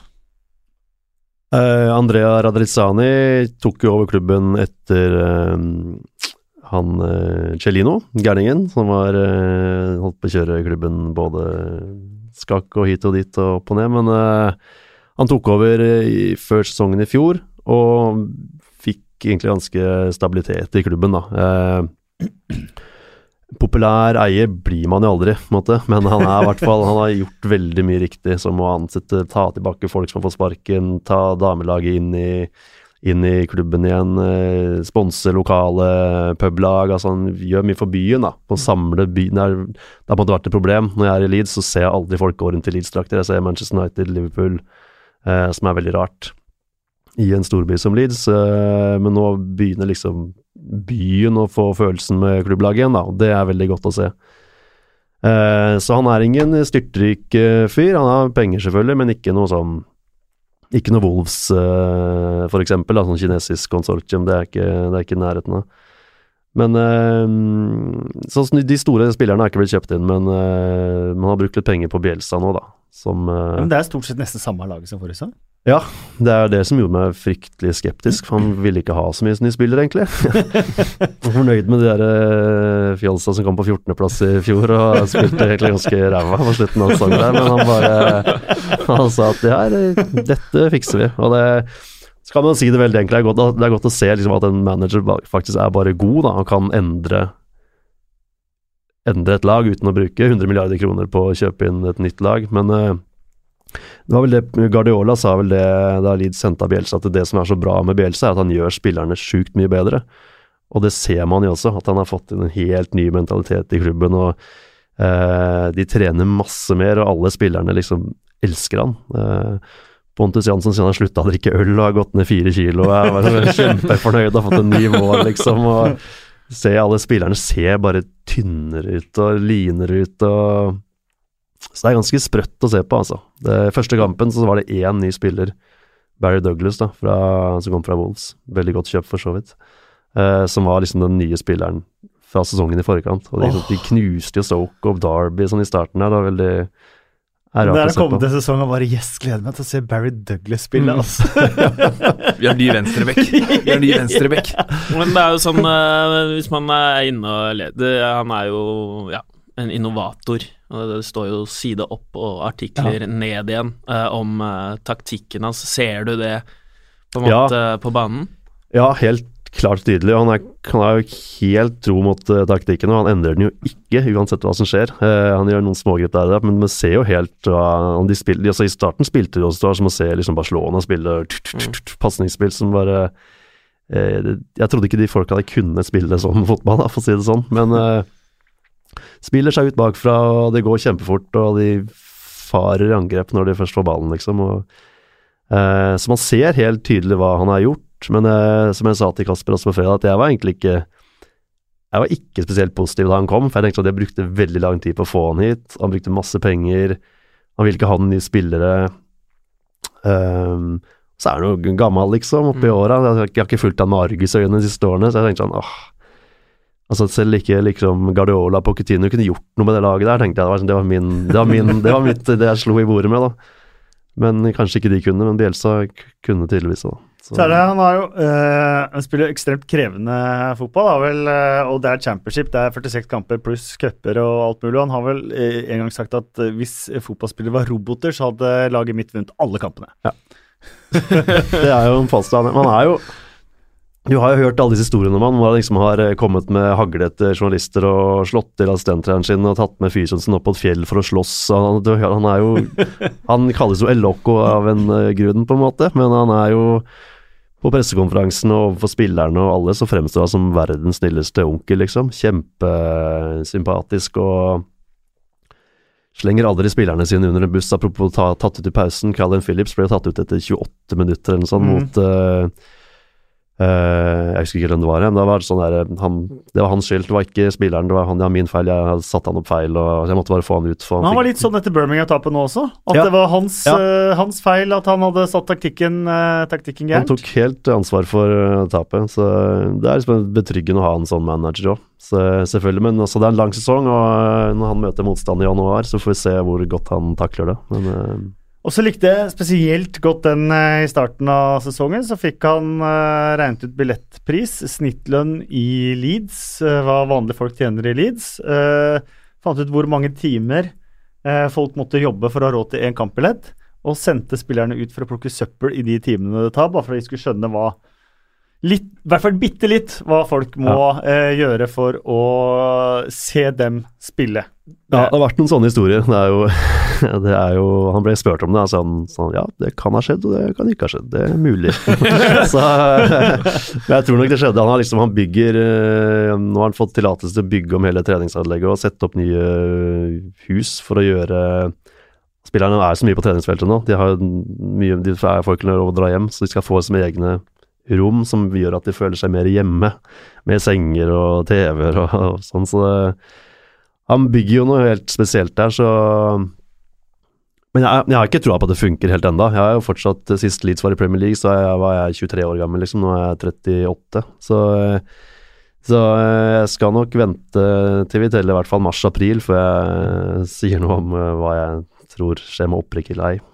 Uh, Andrea Radrizzani tok jo over klubben etter eh, han uh, Celino, gærningen, som var eh, holdt på å kjøre klubben både skakk og hit og dit og opp og ned. Men eh, han tok over eh, i, før sesongen i fjor, og fikk egentlig ganske stabilitet i klubben, da. Eh, populær eier blir man jo aldri, måte, men han fall Han har gjort veldig mye riktig, som å ansette, ta tilbake folk som har fått sparken, ta damelaget inn i, inn i klubben igjen, eh, sponse lokale publag. altså Han gjør mye for byen, da. På å samle byen. Det, er, det har på en måte vært et problem. Når jeg er i Leeds, så ser jeg aldri folk gå rundt i Leeds-drakter. Jeg ser Manchester United, Liverpool, eh, som er veldig rart i en storby som Leeds. Eh, men nå begynner liksom byen å få følelsen med klubblaget igjen, da. Det er veldig godt å se. Eh, så han er ingen styrtrik eh, fyr. Han har penger, selvfølgelig, men ikke noe sånn ikke noe Wolves, uh, for eksempel, sånn kinesisk konsortium, det er ikke, det er ikke nærheten av. Men uh, så De store spillerne har ikke blitt kjøpt inn, men uh, man har brukt litt penger på Bjelsa nå, da. Som uh, Men det er stort sett nesten samme laget som forrige sesong. Ja, det er det som gjorde meg fryktelig skeptisk, for han ville ikke ha så mye nye spillere, egentlig. Jeg var fornøyd med de der uh, fjolsa som kom på 14.-plass i fjor og spilte egentlig ganske ræva på slutten av sesongen der, men han bare Han sa at det her, dette fikser vi. Og det så kan man si det veldig enkelt. Det er godt, det er godt å se liksom, at en manager faktisk er bare god. Da. og kan endre endre et lag uten å bruke 100 milliarder kroner på å kjøpe inn et nytt lag. Men eh, det var vel det Guardiola sa vel det da Leeds av Bielsa, at det som er så bra med Bielsa, er at han gjør spillerne sjukt mye bedre. Og det ser man jo også, at han har fått en helt ny mentalitet i klubben. og eh, De trener masse mer, og alle spillerne liksom elsker han. Eh, Pontus Jansson sier han slutta å drikke øl og har gått ned fire kilo. Jeg var kjempefornøyd har fått en ny mål, liksom. og ser Alle spillerne ser bare tynnere ut og linere ut. og så det er ganske sprøtt å se på, altså. Det, første kampen så var det én ny spiller, Barry Douglas, da, fra, som kom fra Wolves. Veldig godt kjøpt, for så vidt. Eh, som var liksom den nye spilleren fra sesongen i forkant. Og de, oh. de knuste jo Stoke og Derby sånn i starten her. Det var veldig er Det rart er å se på. kommende sesong og bare yes, gleder meg til å se Barry Douglas spille. Mm. Altså. Vi har ny venstrebekk. Vi har ny venstrebekk. Men det er jo sånn eh, Hvis man er inne og leder Han er jo ja, en innovator. Det står jo side opp og artikler ned igjen eh, om eh, taktikken hans. Ser du det på en Ja. måte på banen? Ja, helt klart tydelig. Han er, han er jo helt tro mot uh, taktikken, og han endrer den jo ikke, uansett hva som skjer. Uh, han gjør noen smågrep der, men vi ser jo helt hva de spiller, de, altså I starten spilte de også, det var som å se liksom Barcelona spille pasningsspill som bare eh, Jeg trodde ikke de folka der kunne spille sånn fotball, da, for å si det sånn, men spiller seg ut bakfra, og det går kjempefort, og de farer i angrep når de først får ballen, liksom. og så man ser helt tydelig hva han har gjort, men eh, som jeg sa til Kasper også på fredag, at jeg var egentlig ikke Jeg var ikke spesielt positiv da han kom, for jeg tenkte at jeg brukte veldig lang tid på å få han hit. Han brukte masse penger, han ville ikke ha noen nye spillere. Um, så er han jo gammel, liksom, oppi Mm. åra. Jeg har ikke- jeg har ikke fulgt han med argusøyne de siste årene, så jeg tenkte sånn åh Altså Selv ikke liksom Guardiola på Coutinho kunne gjort noe med det laget der, tenkte jeg. Det var, sånn- det var, min, det var, min, det var mitt, det jeg slo i bordet med, da. Men kanskje ikke de kunne, men Bjelsa kunne tydeligvis det. Så- Så det, han, har jo, øh, spiller ekstremt krevende fotball, vel, eh, og det er championship. Det er 46 kamper pluss cuper og alt mulig. Han har vel eh, en gang sagt at hvis fotballspillere var roboter, så hadde laget mitt vunnet alle kampene. Det er jo en påstand. Man er jo Du har jo hørt alle disse historiene om han, hvor han liksom har kommet med hagle etter journalister og slått til assistenttreneren sin og tatt med fysioen opp på et fjell for å slåss. Han, han er jo Han kalles jo El Loco av en grunn, på en måte, men han er jo på pressekonferansen og overfor spillerne og alle så fremstår han som verdens snilleste onkel, liksom. Kjempesympatisk og Slenger aldri spillerne sine under en buss. Apropos ta, tatt ut i pausen. Calvin Phillips ble tatt ut etter 28 minutter eller noe sånt Mm. mot eh, Jeg husker ikke hvem det var, men det var, sånn der, han, det var hans skyld. Det var ikke spilleren. Det var han, ja, min feil. Jeg hadde satt han opp feil, og jeg måtte bare få han ut. Men han var litt sånn etter Birmingham-tapet nå også. At Ja. det var hans, Ja. uh, hans feil at han hadde satt taktikken, uh, taktikken Han tok helt ansvar for uh, tapet, så det er liksom betryggende å ha en sånn manager òg. Selvfølgelig, men altså, det er en lang sesong, og når han møter motstand i januar, så får vi se hvor godt han takler det. Men Og så likte jeg spesielt godt den eh, i starten av sesongen. Så fikk han uh, regnet ut billettpris. Snittlønn i Leeds, uh, hva vanlige folk tjener i Leeds. Uh, fant ut hvor mange timer folk måtte jobbe for å ha råd til én kampbillett. Og sendte spillerne ut for å plukke søppel i de timene det tar, bare for at de skulle skjønne hva Litt, I hvert fall bitte litt hva folk må eh, gjøre for å se dem spille. ja, det har vært noen sånne historier. Det er jo, det er jo Han ble spurt om det, og han sånn Ja, det kan ha skjedd, og det kan ikke ha skjedd. Det er mulig. så Men jeg tror nok det skjedde. Han har liksom Han bygger eh, Nå har han fått tillatelse til å bygge om hele treningsanlegget og sette opp nye hus for å gjøre Spillerne er så mye på treningsfeltet nå. De har mye, de ikke lov å dra hjem, så de skal få sine egne rom som gjør at de føler seg mer hjemme, med senger og TV-er og, og sånn. Så det, han bygger jo noe helt spesielt der, så Men jeg, jeg har ikke troa på at det funker helt enda. Jeg har jo fortsatt Sist Leeds var i Premier League, så jeg, var jeg 23 år gammel, liksom. Nå er jeg 38. Så, så jeg skal nok vente til vi teller i hvert fall mars-april før jeg sier noe om eh, hva jeg tror skjer med opprykk eller ei.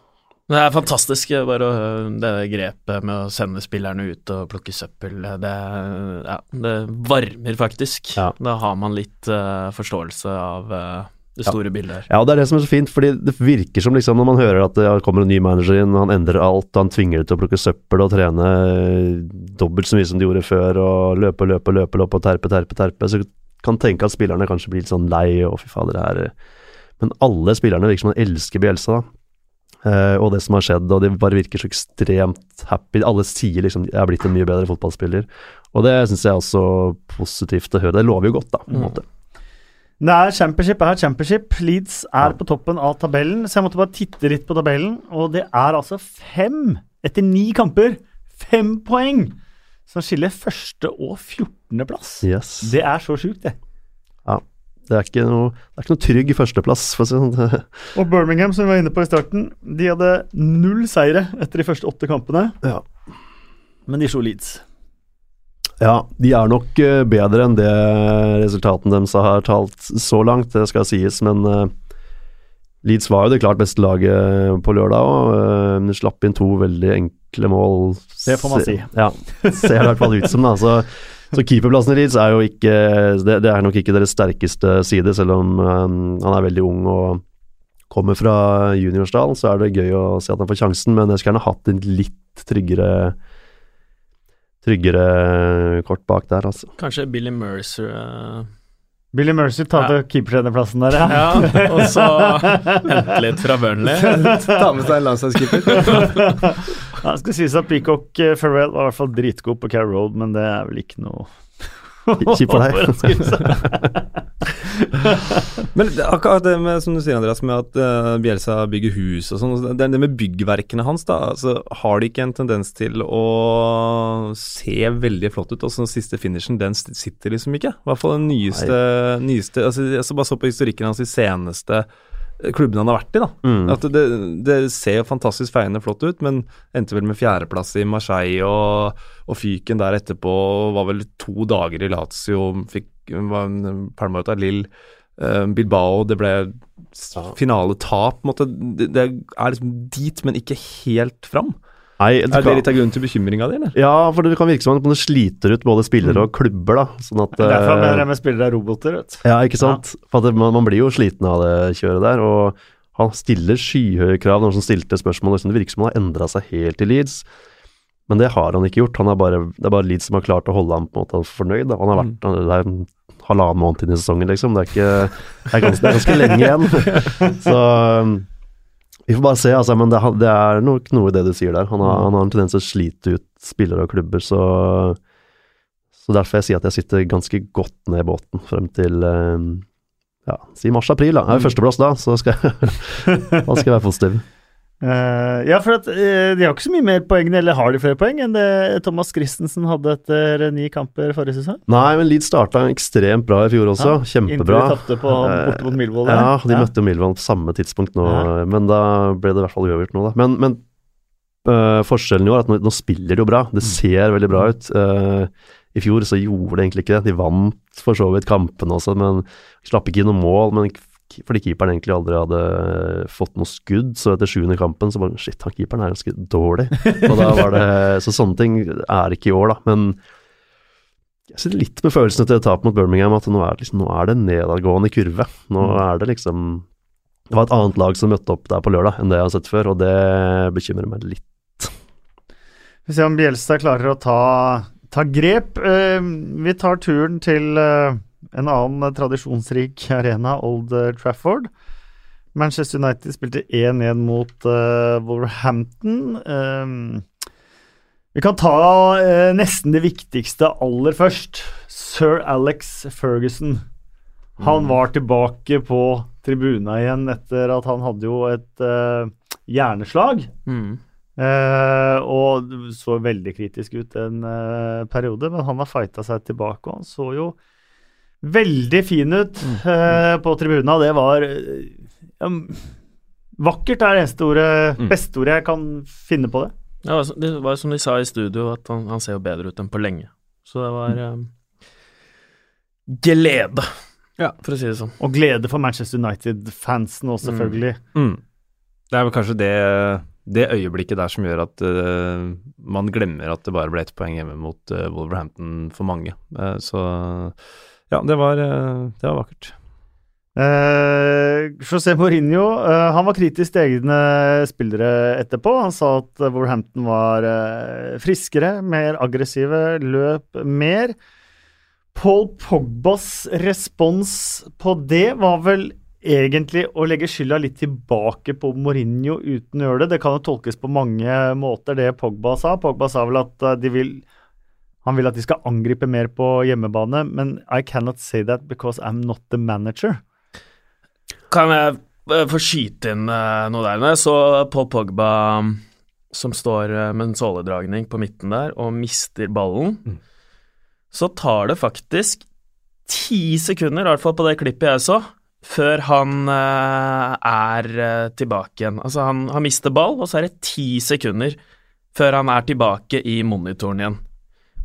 Det er fantastisk, eh, bare å, det grepet med å sende spillerne ut og plukke søppel. Det, ja, det varmer faktisk. Ja. Da har man litt uh, forståelse av uh, det store bildet her. Ja, og det er det som er så fint, fordi det virker som liksom når man hører at det kommer en ny manager inn, han endrer alt, han tvinger dem til å plukke søppel og trene dobbelt så mye som de gjorde før, og løpe, løpe, løpe, løpe og terpe, terpe, terpe, så kan tenke at spillerne kanskje blir litt sånn lei, og fy fader, det her Men alle spillerne virker som han elsker Bjelsa, da. Eh, og det som har skjedd, og de bare virker så ekstremt happy. Alle sier liksom jeg er blitt en mye bedre fotballspiller, og det syns jeg er også positivt å høre. Det lover jo godt, da, på en Mm. måte. Det er championship er championship. Leeds er Ja. på toppen av tabellen, så jeg måtte bare titte litt på tabellen. Og det er altså fem, etter ni kamper, fem poeng som skiller første og 14. plass. Yes. Det er så sjukt, det. Det er ikke noe, det er ikke noe trygg førsteplass, for å si det sånn. Og Birmingham, som vi var inne på i starten, de hadde null seire etter de første åtte kampene. Ja. Men de slo Leeds. Ja, de er nok eh, bedre enn det resultatene deres har talt så langt, det skal sies, men eh, Leeds var jo det klart beste laget på lørdag, og uh, slapp inn to veldig enkle mål. Det får man si. Ja, ser i hvert fall ut som det. Så, så keeperplassen Leeds er jo ikke det, det, er nok ikke deres sterkeste side, selv om um, han er veldig ung og kommer fra juniorsdalen, så er det gøy å se at han får sjansen, men jeg skulle gjerne hatt en litt tryggere tryggere kort bak der, altså. Kanskje Billy Mercer uh, Billy Mercer tar ja. keepertrenerplassen der, ja. Ja, og så hente litt fra Burnley. Ta med seg en landslagskeeper. Det skal sies at Peacock eh, Farewell var i hvert fall dritgod på Carrow Road, men det er vel ikke noe Kjipt for deg. Men akkurat det med, som du sier, Andreas, med at uh, Bjelsa bygger hus og sånn, det, det med byggverkene hans, da, altså, har de ikke en tendens til å se veldig flott ut? Og så den siste finishen, den sitter liksom ikke. I hvert fall den nyeste, nyeste altså, Jeg så bare så på historikken hans i seneste klubben han har vært i, da. Mm. At det, det ser fantastisk feiende flott ut, men endte vel med fjerdeplass i Marseille og, og fyken der etterpå. Var vel to dager i Lazio, fikk pælma ut av Lill. Uh, Bilbao, det ble finaletap. Det, det er liksom dit, men ikke helt fram. Nei, Er det kan- litt av grunnen til bekymringa di? Ja, for det kan virke som om det sliter ut både spillere og klubber, da. Sånn at Derfor eh, mener jeg med spillere er roboter, vet du. Ja, ikke sant. For at det, man, man blir jo sliten av det kjøret der. Og han stiller skyhøye krav. Noen som stilte spørsmål, liksom, det virker som han har endra seg helt i Leeds. Men det har han ikke gjort. Han er bare, det er bare Leeds som har klart å holde ham på en måte fornøyd. Da. Han har vært, mm. er en halvannen måned inn i sesongen, liksom. Det er, ikke, det er, ganske, det er ganske lenge igjen. Så um, vi får bare se, altså. Men det, det er nok noe i det du sier der. Han har, han har en tendens til å slite ut spillere og klubber, så så derfor jeg sier at jeg sitter ganske godt ned i båten frem til eh, ja, si mars-april. da. Er jo førsteplass da, så skal jeg, da skal jeg være positiv. Eh, ja, for at, uh, de har ikke så mye mer poeng, eller har de flere poeng enn det Thomas Christensen hadde etter ni kamper forrige sesong? Nei, men Leeds starta ekstremt bra i fjor også. Ja, Kjempebra. Inntil de tapte på, borte mot. Ja, de møtte jo Millwall på samme tidspunkt nå, men da ble det i hvert fall uavgjort nå, da. Men, men forskjellen i år er at nå, nå spiller de jo bra. Det ser veldig bra ut. Eh, I fjor så gjorde de egentlig ikke det. De vant for så vidt kampene også, men slapp ikke inn noe mål. Men fordi keeperen egentlig aldri hadde fått noe skudd, så etter sjuende kampen så bare Shit, han keeperen er ganske dårlig. Og da var det, så sånne ting er ikke i år, da. Men jeg sitter litt med følelsene til tapet mot Birmingham, at nå er, liksom, nå er det nedadgående kurve. Nå er det liksom Det var et annet lag som møtte opp der på lørdag enn det jeg har sett før, og det bekymrer meg litt. Vi ser om Bjelstad klarer å ta, ta grep. Uh, vi tar turen til eh, en annen eh, tradisjonsrik arena, Old eh, Trafford. Manchester United spilte 1-1 mot uh, Wolverhampton. Um, vi kan ta uh, nesten det viktigste aller først. Sir Alex Ferguson. Han var tilbake på tribuna igjen etter at han hadde jo et uh, hjerneslag. Mm. Og så veldig kritisk ut en periode, men han har fighta seg tilbake, og han så jo veldig fin ut eh, på tribuna. Det var um, Vakkert er det eneste ordet, Mm. beste ordet jeg kan finne på det. Ja, altså, det var som de sa i studio, at han, han ser jo bedre ut enn på lenge. Så det var um, glede, Ja. for å si det sånn. Og glede for Manchester United-fansen òg, selvfølgelig. Mm. Det er vel kanskje det, det øyeblikket der som gjør at uh, man glemmer at det bare ble ett poeng hjemme mot uh, Wolverhampton for mange. Uh, så ja, det var, eh, det var vakkert. Eh, José Mourinho eh, han var kritisk til egne spillere etterpå. Han sa at Wolverhampton var eh, friskere, mer aggressive, løp mer. Paul Pogbas respons på det var vel egentlig å legge skylda litt tilbake på Mourinho uten å gjøre det. Det kan jo tolkes på mange måter, det Pogba sa. Pogba sa vel at eh, de vil han vil at de skal angripe mer på hjemmebane, men I cannot say that because I'm not the manager. Kan jeg eh, få skyte inn eh, noe der? Når jeg så Paul Pogba mm, som står eh, med en såledragning på midten der og mister ballen, Mm. så tar det faktisk ti sekunder, i hvert fall på det klippet jeg så, før han er tilbake igjen. Altså, han, han mister ball, og så er det ti sekunder før han er tilbake i monitoren igjen.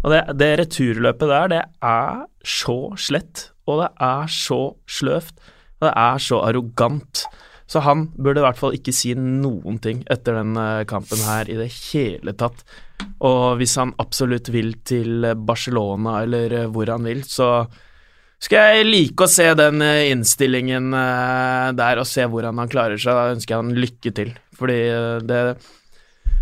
Og det, det returløpet der, det er så slett, og det er så sløvt, og det er så arrogant. Så han burde i hvert fall ikke si noen ting etter den eh, kampen her i det hele tatt. Og hvis han absolutt vil til Barcelona eller eh, hvor han vil, så skal jeg like å se den eh, innstillingen der og se hvordan han klarer seg. Da ønsker jeg han lykke til, fordi det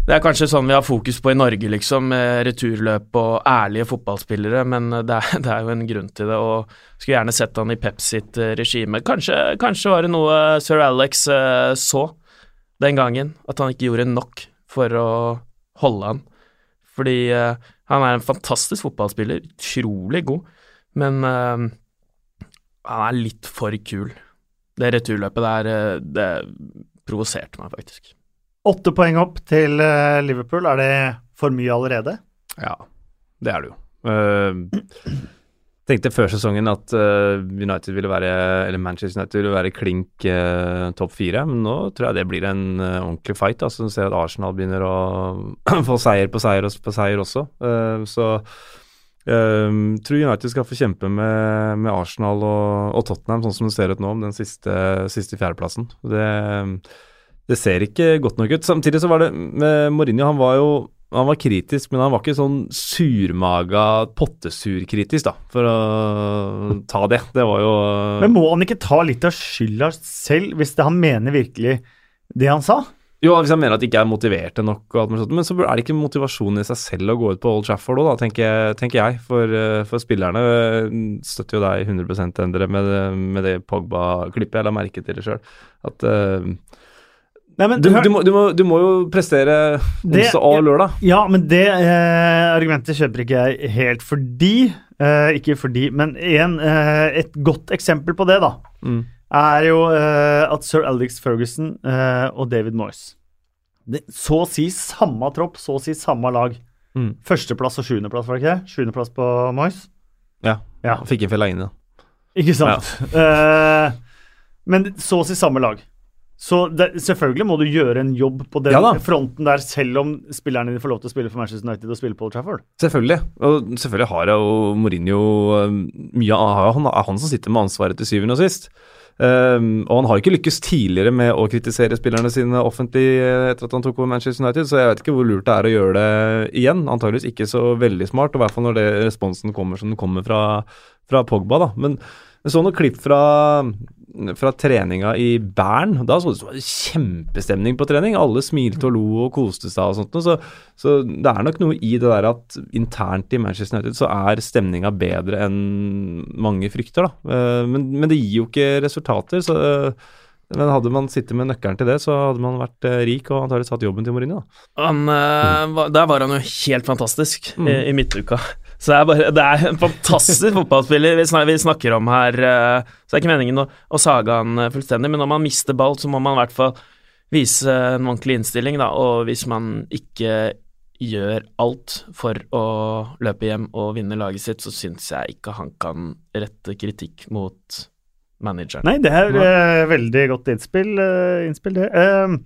det er kanskje sånn vi har fokus på i Norge, liksom, returløp og ærlige fotballspillere, men det er, det er jo en grunn til det, og skulle gjerne sett han i Pep sitt eh, regime. Kanskje, kanskje var det noe sir Alex eh, så den gangen, at han ikke gjorde nok for å holde han. Fordi eh, han er en fantastisk fotballspiller, utrolig god, men eh, han er litt for kul. Det returløpet der, eh, det provoserte meg faktisk. Åtte poeng opp til eh, Liverpool. Er det for mye allerede? Ja, det er det jo. Uh, tenkte før sesongen at uh, United ville være Eller Manchester United ville være klink uh, topp fire, men nå tror jeg det blir en ordentlig fight. Altså, du ser at Arsenal begynner å få seier på seier og på seier også. så Um, tror United skal få kjempe med, med Arsenal og, og, Tottenham, sånn som det ser ut nå, om den siste, siste fjerdeplassen. Det, det ser ikke godt nok ut. Samtidig så var det med Mourinho, han var jo han var kritisk, men han var ikke sånn surmaga, pottesurkritisk, da, for å ta det. Det var jo Men må han ikke ta litt av skylda selv, hvis det han mener virkelig det han sa? Jo, hvis han mener at de ikke er motiverte nok, men så er det ikke motivasjonen i seg selv å gå ut på Old Trafford òg, tenker, tenker, jeg. For, for, spillerne støtter jo deg 100% Endre med, med det Pogba-klippet. Jeg la merke til det sjøl. At uh, Nei, men, du, du, må, du, må, du, må, jo prestere onsdag og lørdag. Ja, men det eh, argumentet kjøper ikke jeg helt fordi eh, Ikke fordi, men en, eh, et godt eksempel på det, da, mm. er jo eh, at sir Alex Ferguson eh, og David Moyes det, Så å si samme tropp, så å si samme lag. Mm. Førsteplass og sjuendeplass, var det ikke det? Sjuendeplass på Moyes? Ja. ja. Fikk en Fellaini, da. Ikke sant. Ja. Eh, men så å si samme lag. Så det, selvfølgelig må du gjøre en jobb på den ja fronten der, selv om spillerne dine får lov til å spille for Manchester United og spille på Old Trafford. Selvfølgelig. Og selvfølgelig har jo Mourinho um, mye av Han er han som sitter med ansvaret til syvende og sist. Um, og han har ikke lykkes tidligere med å kritisere spillerne sine offentlig eh, etter at han tok over Manchester United, så jeg vet ikke hvor lurt det er å gjøre det igjen. Antageligvis ikke så veldig smart, og i hvert fall når det responsen kommer som den kommer fra, fra Pogba. da. Men jeg så noen klipp fra fra treninga i Bern. Da så det var kjempestemning på trening. Alle smilte og lo og koste seg og sånt. Så, så, det er nok noe i det der at internt i Manchester United så er stemninga bedre enn mange frykter, da. Eh, men, men, det gir jo ikke resultater. så men hadde man sittet med nøkkelen til det, så hadde man vært eh, rik og antakelig hatt jobben til Mourinho. Han, der var han jo helt fantastisk mm. i, i midtuka. Så det er, bare, det er en fantastisk fotballspiller vi snakker, vi snakker, om her. Uh, så det er ikke meningen å, å sage han fullstendig, men når man mister ball, så må man i hvert fall vise en ordentlig innstilling, da. Og hvis man ikke gjør alt for å løpe hjem og vinne laget sitt, så syns jeg ikke han kan rette kritikk mot manageren. Nei, det er uh, veldig godt innspill, uh, innspill det. Uh,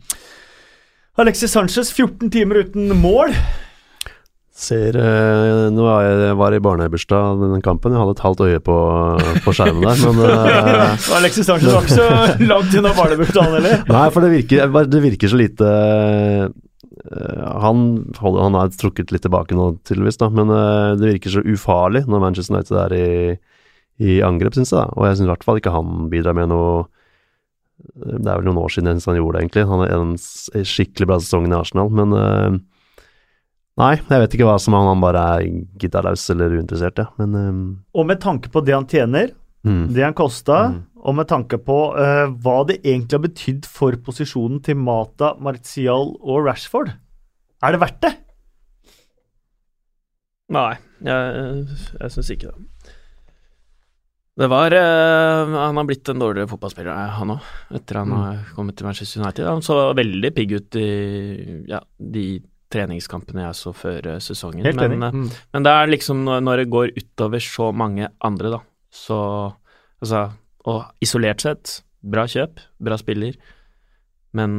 Alexis Sanchez, 14 timer uten mål. Ser uh, Nå var jeg var i barnebursdag den kampen. Jeg hadde et halvt øye på, på skjermen der, men uh, Alexis Sanchez var ikke så langt unna barnebursdagen, eller? Nei, for det virker, det virker så lite uh, han, holder, han er trukket litt tilbake nå, tydeligvis, da, men det virker så ufarlig når Manchester United er i i angrep, syns jeg. da, Og jeg syns i hvert fall ikke han bidrar med noe Det er vel noen år siden han gjorde det, egentlig. Han har en skikkelig bra sesong i Arsenal, men Nei, jeg vet ikke hva som er han bare er gitarlaus eller uinteressert, ja. Men um, Og med tanke på det han tjener, mm. det han kosta, mm. og med tanke på uh, hva det egentlig har betydd for posisjonen til Mata, Martial og Rashford, er det verdt det? Nei, jeg, jeg syns ikke det. Det var uh, Han har blitt en dårligere fotballspiller, han òg, etter han mm. har kommet til Manchester United. Han så veldig pigg ut i ja, de treningskampene jeg så før uh, sesongen. Men, uh, mm. men, det er liksom når, når, det går utover så mange andre, da, så Altså, og isolert sett, bra kjøp, bra spiller, men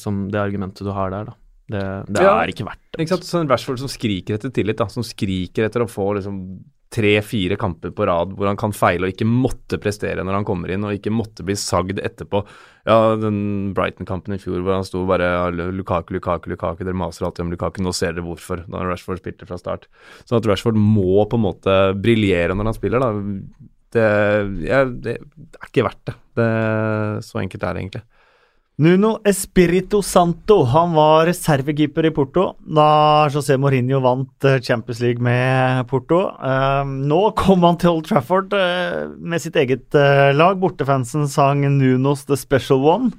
som det argumentet du har der, da. Det, det Ja, er ikke verdt det. Ikke sant? Sånn Rashford som skriker etter tillit, da. Som skriker etter å få liksom tre-fire kamper på rad hvor han kan feile og ikke måtte prestere når han kommer inn, og ikke måtte bli sagd etterpå. Ja, den Brighton-kampen i fjor hvor han sto bare Lukaku, Lukaku, Lukaku, dere maser alltid om Lukaku, nå ser dere hvorfor, da Rashford spilte fra start. Sånn at Rashford må på en måte briljere når han spiller, da. Det, ja, det er ikke verdt det. det. Så enkelt er det egentlig. Nuno Espirito Santo han var reservekeeper i Porto da José Mourinho vant eh, Champions League med Porto. Eh, nå kom han til Old Trafford eh, med sitt eget eh, lag. Bortefansen sang 'Nunos The Special One'.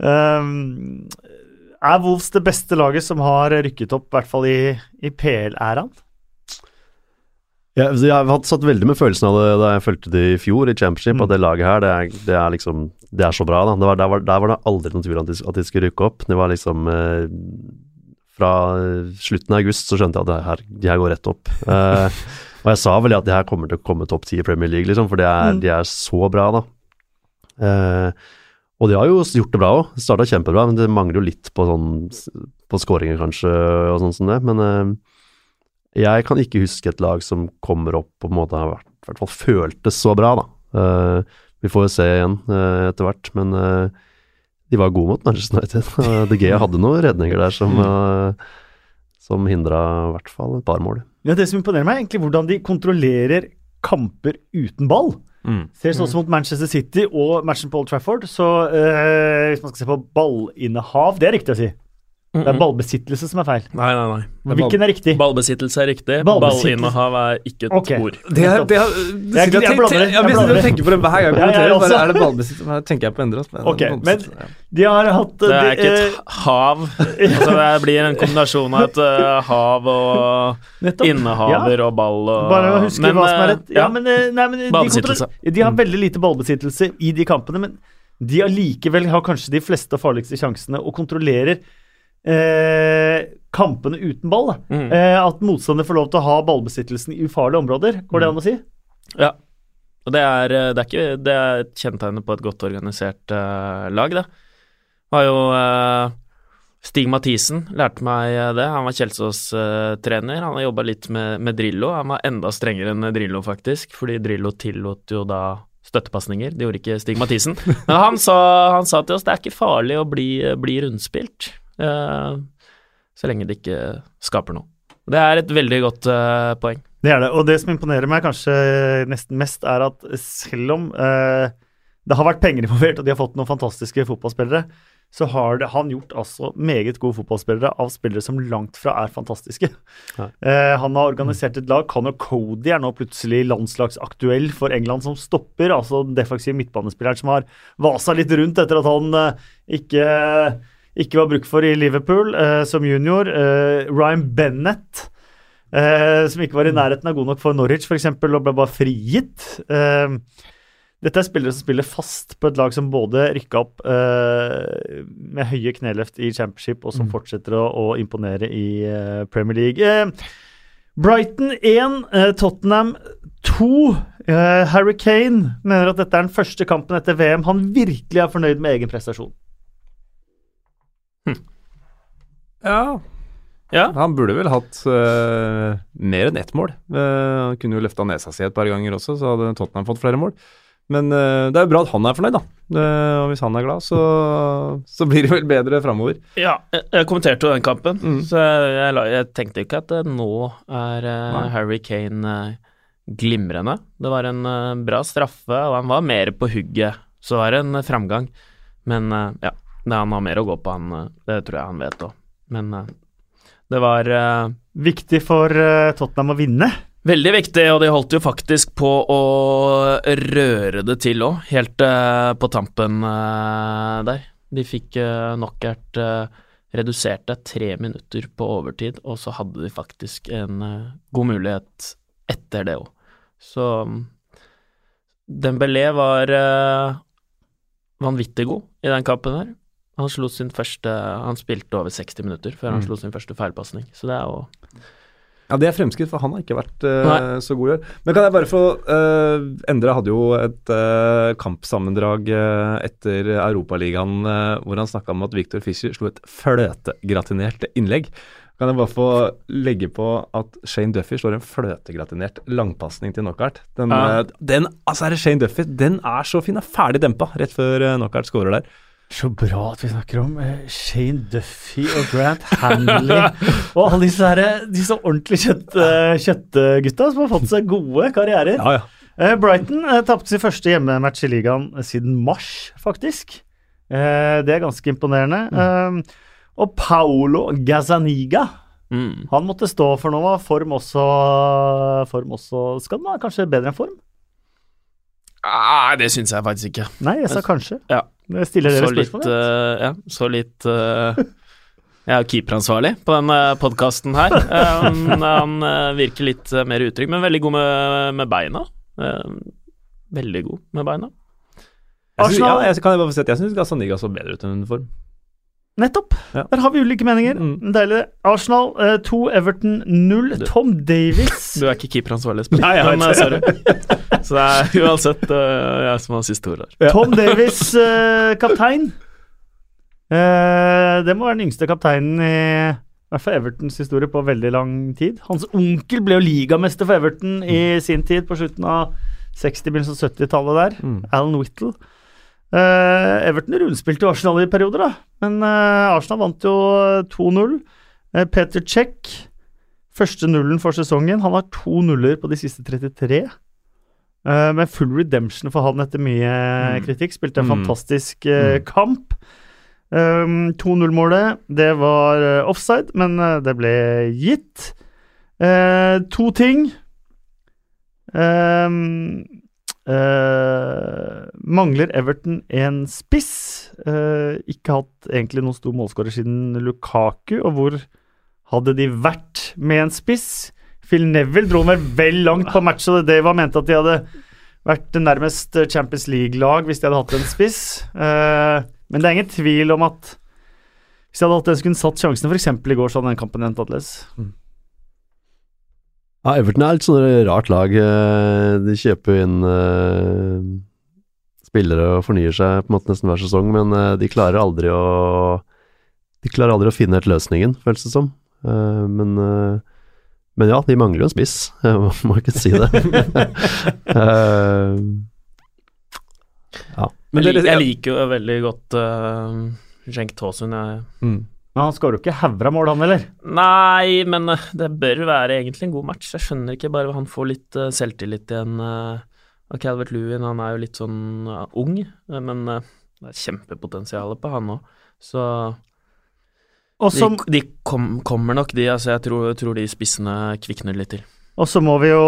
Eh, um, er Wolves det beste laget som har rykket opp, i hvert fall i, i PL-æraen? Ja, altså, jeg har satt veldig med følelsen av det da jeg fulgte det i fjor i Championship, Mm. at det laget her, det er, det er liksom Det er så bra, da. Det var, der, var, der var det aldri noen tvil om at de, at de skulle rykke opp. Det var liksom eh, Fra slutten av august så skjønte jeg at det her, de her går rett opp. Eh, og jeg sa vel at de her kommer til å komme topp ti i Premier League, liksom, for det er, Mm. de er så bra, da. Eh, og de har jo gjort det bra òg. Starta kjempebra, men det mangler jo litt på sånn På skåringer, kanskje, og sånn som det. Men eh, jeg kan ikke huske et lag som kommer opp på en måte har vært, i hvert fall føltes så bra, da. Uh, vi får jo se igjen uh, etter hvert, men uh, de var gode mot Manchester United. De Gea hadde noen redninger der som, uh, som hindra i hvert fall et par mål. Ja, Det som imponerer meg, er egentlig hvordan de kontrollerer kamper uten ball. Ser sånn som mot Manchester City og matchen på Old Trafford, så eh, hvis man skal se på ballinnehav Det er riktig å si. Det er ballbesittelse som er feil. Nei, nei, nei. Hvilken er riktig? Ballbesittelse er riktig. Ballinnehav er ikke et okay. ord. Det er, det er, Jeg- jeg det, Ja, jeg blander det. jeg tenker på det hver gang jeg kommenterer. bare, er det ballbesittelse? Her tenker jeg på Endre. Men, Ok, men- De har hatt Det er de, ikke eh, et hav. Altså, det blir en kombinasjon av et uh, hav og nettopp. innehaver og ball og Bare å huske hva som er eh, rett. Ja, men, eh, nei, men de, de har veldig lite ballbesittelse i de kampene, men de allikevel har kanskje de fleste og farligste sjansene og kontrollerer eh, kampene uten ball. Mm. Eh, at motstander får lov til å ha ballbesittelsen i ufarlige områder. Går det an å si? Ja. Og det er, eh, det er, ikke, det er et kjennetegn på et godt organisert uh, lag, det. Var jo uh, Stig Mathisen lærte meg det. Han var Kjelsås-trener. han har jobba litt med, med Drillo. Han var enda strengere enn Drillo, faktisk, fordi Drillo tillot jo da støttepasninger. Det gjorde ikke Stig Mathisen. Men han sa, han sa til oss det er ikke farlig å bli, bli rundspilt, så lenge det ikke skaper noe. Det er et veldig godt eh, poeng. Det er det. Og det som imponerer meg kanskje nesten mest, er at selv om eh, det har vært penger involvert, og de har fått noen fantastiske fotballspillere, så har det, han gjort altså meget gode fotballspillere av spillere som langt fra er fantastiske. Ja. Eh, han har organisert et lag. Conor Cody er nå plutselig landslagsaktuell for England som stopper. Altså den defensive midtbanespilleren som har vasa litt rundt etter at han eh, ikke, ikke var bruk for i Liverpool eh, som junior. Eh, Ryan Bennett eh, som ikke var i nærheten av god nok for Norwich f.eks., og ble bare frigitt. Eh, dette er spillere som spiller fast på et lag som både rykka opp eh, med høye kneløft i championship, og som fortsetter å, å imponere i eh, Premier League. Brighton 1, eh, Tottenham 2. Eh, Harry Kane mener at dette er den første kampen etter VM han virkelig er fornøyd med egen prestasjon. Ja, Ja, han burde vel hatt uh, mer enn ett mål. Uh, han kunne jo løfta nesa si et par ganger også, så hadde Tottenham fått flere mål. Men uh, det er jo bra at han er fornøyd, da. Uh, og hvis han er glad, så, så blir det vel bedre framover. Ja, jeg, jeg kommenterte jo den kampen, Mm. så jeg, jeg, jeg tenkte ikke at nå er uh, Harry Kane glimrende. Det var en bra straffe, og han var mer på hugget, så var det en framgang. Men ja, det, han har mer å gå på, han. eh, det tror jeg han vet òg. Men eh, det var eh, Viktig for Tottenham å vinne. Veldig viktig, og de holdt jo faktisk på å røre det til òg, helt på tampen der. De fikk uh, knockout redusert det tre minutter på overtid, og så hadde de faktisk en god mulighet etter det òg. Så Dembélé var vanvittig god i den kampen der. Han slo sin første Han spilte over 60 minutter før han Mm. slo sin første feilpasning, så det er jo Ja, det er fremskritt, for han har ikke vært uh, så god i år. Men kan jeg bare få uh, Endre hadde jo et uh, kampsammendrag uh, etter Europaligaen uh, hvor han snakka om at Victor Fischer slo et fløtegratinert innlegg. Kan jeg bare få legge på at Shane Duffy slår en fløtegratinert langpasning til knockout. Den, den altså er det Shane Duffy, den er så fin. Er ferdig dempa rett før knockout scorer der. Så bra at vi snakker om eh, Shane Duffy og Grant Hanley og alle disse, her, disse ordentlige kjøtt, eh, kjøttgutta som har fått seg gode karrierer. Ja, ja. Eh, Brighton tapte sin første hjemmematch i ligaen siden mars, faktisk. Det er ganske imponerende. Mm. og Paolo Gazzaniga, Mm. han måtte stå for noe. Form også, form også Skal den ha kanskje bedre enn form? Ah, det syns jeg faktisk ikke. Nei, jeg sa kanskje. Ja. Jeg stiller Så dere litt, spørsmål. eh, ja, så litt uh, Jeg er keeperansvarlig på denne podkasten her. Um, han uh, virker litt mer utrygg, men veldig god med, med beina. Veldig god med beina. Jeg synes, ja, Arsenal- jeg, kan jeg bare få si jeg syns Gazzaniga så bedre ut enn form. Nettopp. Ja. Der har vi ulike meninger. Mm. Deilig. Arsenal 2, Everton 0. Du- Tom Davies Du er ikke keeperansvarlig, Espen. Nei, jeg men eh, sorry. Så det er uansett uh, jeg som har siste ord her. Tom Davies uh, kaptein. Eh, det må være den yngste kapteinen i, i hvert fall Evertons historie på veldig lang tid. Hans onkel ble jo ligamester for Everton i sin tid, på slutten av 60-, begynnelsen av 70-tallet der. Mm. Alan Whittle. Eh, Everton rundspilte jo Arsenal i perioder, da. Men uh, Arsenal vant jo 2-0. Uh, Peter Cech, første nullen for sesongen. Han har to nuller på de siste 33. Eh, med full redemption for han etter mye Mm. kritikk. Spilte en Mm. fantastisk eh, Mm. kamp. Um, 2-0-målet, det var eh, offside, men eh, det ble gitt. Eh, to ting. Um, eh, mangler Everton en spiss. Uh, ikke hatt egentlig noen stor målskårer siden Lukaku, og hvor hadde de vært med en spiss? Phil Neville dro meg vel langt på match, og det var ment at de hadde vært nærmest Champions League-lag hvis de hadde hatt en spiss. Uh, men det er ingen tvil om at hvis de hadde hatt en, skulle satt sjansene f.eks. i går, så hadde den kampen endt annerledes. Ja, Everton er litt sånn rart lag. eh, De kjøper inn uh, spillere og fornyer seg på en måte nesten hver sesong, men uh, de klarer aldri å De klarer aldri å finne helt løsningen, føles det som. Uh, Men, men ja, de mangler jo en spiss, jeg må, ikke si det. ja. Men jeg, liker, jeg liker jo veldig godt uh, Cenk Tåsund. Jeg Mm. Men han skårer jo ikke hauger av mål, han heller. Nei, men eh, det bør være egentlig en god match. Jeg skjønner ikke bare han får litt eh, selvtillit igjen uh, av Calvert Lewin. Han er jo litt sånn ung, men det er kjempepotensial på han òg. Så så de, de kom, kommer nok, de. Altså, jeg tror, tror de spissene kvikner litt til. Og så må vi jo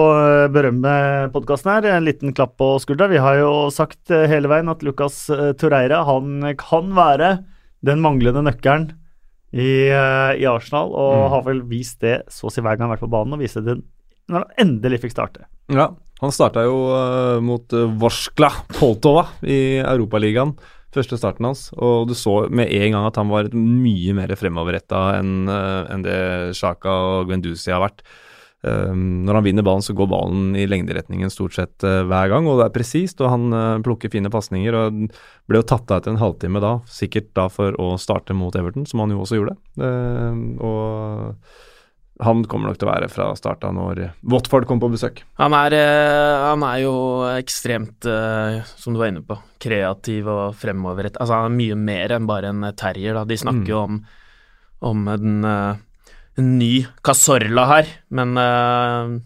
berømme podkasten her. En liten klapp på skuldra. Vi har jo sagt hele veien at Lucas Torreira han kan være den manglende nøkkelen i, eh, i Arsenal, og Mm. har vel vist det så å si hver gang han har vært på banen, og viste det når han endelig fikk starte. Ja, han starta jo uh, mot uh, Vorskla Poltova i Europaligaen. Første starten hans, og du så med en gang at han var mye mer fremoverretta enn uh, en det Sjaka og Guendouzi har vært. Um, når han vinner ballen, så går ballen i lengderetningen stort sett eh, hver gang, og det er presist, og han eh, plukker fine pasninger. og Ble jo tatt av etter en halvtime da, sikkert da for å starte mot Everton, som han jo også gjorde. Um, og han kommer nok til å være fra starta når Watford kommer på besøk. Han er, eh, han er jo ekstremt, som du var inne på, kreativ og fremoverrett. Altså, han er mye mer enn bare en terrier, da. De snakker jo om, om den en ny Casorla her, men uh,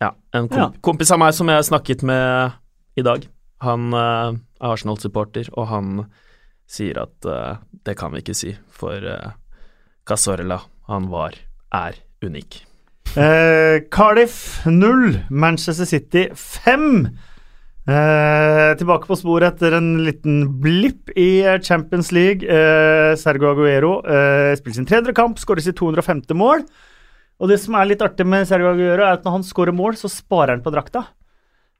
ja, en komp Ja. kompis av meg som jeg snakket med i dag, han uh, er Arsenal-supporter, og han sier at uh, det kan vi ikke si, for Casorla, han var, er unik. Cardiff 0, Manchester City 5. Eh, tilbake på sporet etter en liten blipp i Champions League. Eh, Sergio Aguero eh, spiller sin tredje kamp, skårer sitt 205. mål. Og det som er litt artig med Sergio Aguero, er at når han skårer mål, så sparer han på drakta.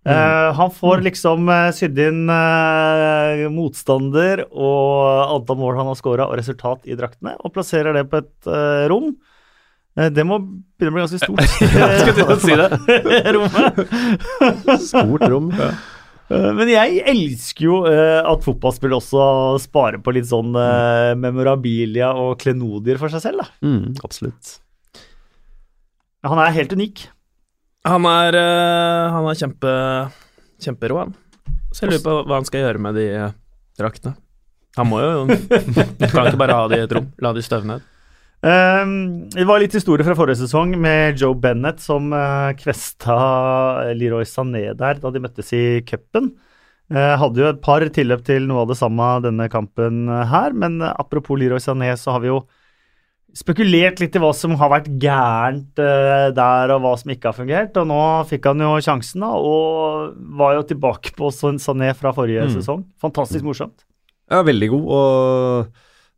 Eh, han får liksom eh, sydd inn eh, motstander og antall mål han har skåra, og resultat i draktene, og plasserer det på et eh, rom. Det må begynne å bli ganske stort. Skulle til å si det. Rommet. Stort rom. Eh, Men jeg elsker jo eh, at fotballspillere også sparer på litt sånn eh, memorabilia og klenodier for seg selv. Da. Mm, absolutt. Han er helt unik. Han er, eh, han er kjempe, kjemperå, han. Så jeg lurer på hva han skal gjøre med de eh, draktene. Han må jo Kan ikke bare ha de i et rom. La de støvne Eh, det var litt historie fra forrige sesong med Joe Bennett som uh, kvesta Leroy Sané der da de møttes i cupen. Eh, hadde jo et par tilløp til noe av det samme denne kampen eh, her, men eh, apropos Leroy Sané, så har vi jo spekulert litt i hva som har vært gærent eh, der, og hva som ikke har fungert. Og nå fikk han jo sjansen, da, og var jo tilbake på Sané fra forrige Mm. sesong. Fantastisk morsomt. Ja, veldig god, og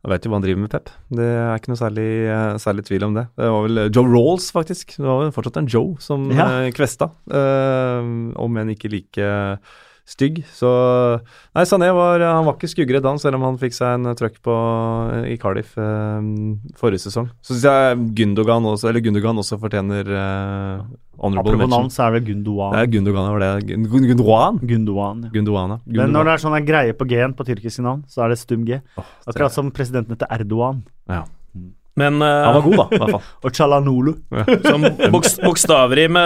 jeg vet jo hva han driver med, Pep. Det er ikke noe særlig, eh, særlig tvil om det. Det var vel eh, Joe Rolls, faktisk. Det var vel fortsatt en Joe som Ja. eh, kvesta, om enn ikke like stygg. Så Nei, Sané var, han var ikke skuggeredd han, selv om han fikk seg en trøkk på, i Cardiff eh, forrige sesong. Så syns jeg Gundogan også, eller Gundogan også fortjener eh, honorable Apropos navn, så er det Gundogan. Ja, Gundogan, var det Gun- Gun- Gundogan? Gundogan. ja. Gundogan, ja. Men når det er sånn greie på G-en på tyrkiske navn, så er det stum G. Oh, det- Akkurat som presidenten heter Erdogan. Ja. Men uh, Han var god, da, i hvert fall. Og Chalanolu. som boks, bokstavrim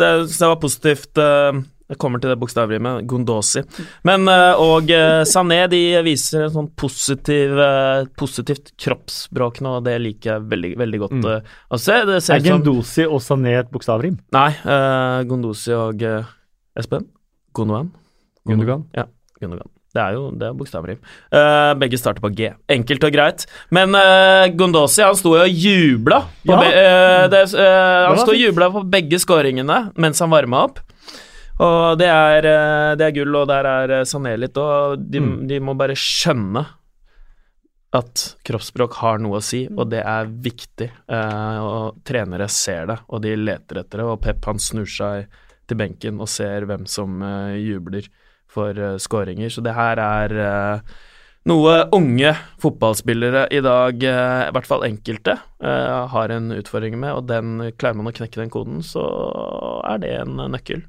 Det synes jeg var positivt. eh, Jeg kommer til det bokstavrimet. Gondosi. Men eh, og eh, Sané de viser en sånn positiv, eh, positivt kroppsspråk nå, og det liker jeg veldig, veldig godt. Mm. å se. Det ser Er Gondosi og Sané et bokstavrim? Nei, uh, Gondosi og uh, Espen? Gondogan? Gundogan. Ja, Gundogan. Det er jo det er bokstavrim. Uh, begge starter på G. Enkelt og greit. Men uh, Gondosi han sto jo og jubla. Ja. be, uh, det, han sto og jubla på begge skåringene mens han varma opp. Og det er, eh, det er gull, og der er eh, Sané litt òg. De, Mm. de må bare skjønne at kroppsspråk har noe å si, og det er viktig. Eh, og trenere ser det, og de leter etter det. Og Pep han snur seg til benken og ser hvem som eh, jubler for eh, skåringer. Så det her er eh, noe unge fotballspillere i dag, i hvert fall enkelte, har en utfordring med, og den klarer man å knekke den koden, så er det en nøkkel.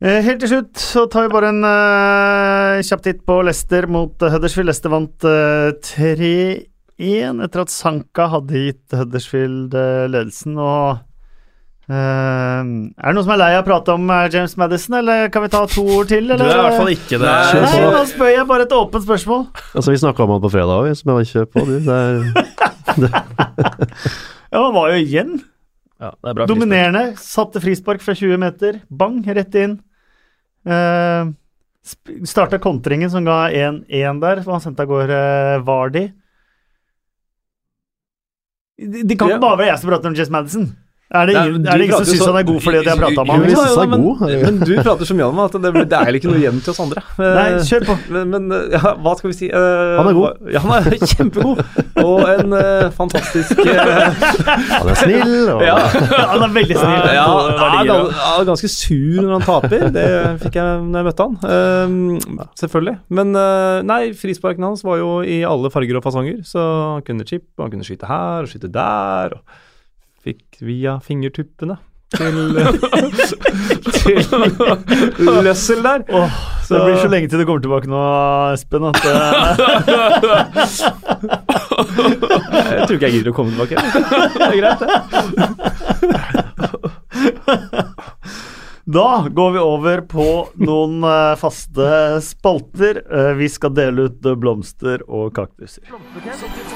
Eh, helt til slutt så tar vi bare en uh, kjapp titt på Leicester mot eh, Huddersfield. Leicester vant uh, 3-1 etter at Sanka hadde gitt Huddersfield uh, ledelsen. og eh, Er det noen som er lei av å prate om eh, James Madison, eller kan vi ta to ord til? Du er i hvert fall ikke det. Nei, nå spør jeg bare et åpent spørsmål. Altså, vi snakka om han på fredag òg, så bare kjør på, du. Det er, Ja, Han var jo igjen Ja, det er bra dominerende. Satte frispark fra 20 meter. Bang, rett inn. Uh, Starta kontringen som ga 1-1 der, som han sendte av gårde Vardi. Det de kan ikke Ja. bare være jeg som prater om Jess Madison. Er det Nei, ingen, du er det ingen som syns han er god fordi jeg prata med ham? han er men, men du prater så mye om at det, det er ikke noe igjen til oss andre. Nei, kjør på. Men, men ja, hva skal vi si? Uh, Han er god. Ja, han er kjempegod. Og en uh, fantastisk uh, han er snill, og Ja, Han er veldig snill. ja, han er, er ganske sur når han taper. Det fikk jeg når jeg møtte han. Um, selvfølgelig. Men nei, frisparkene hans var jo i alle farger og fasonger. Så han kunne chip, og han kunne skyte her og skyte der. Og fikk via fingertuppene til Til Løssel der. Oh, så det blir så lenge til du kommer tilbake nå, Espen, at Jeg tror ikke jeg gidder å komme tilbake. Det er greit, det. Da går vi over på noen eh, faste spalter. Eh, vi skal dele ut eh, blomster og kaktuser.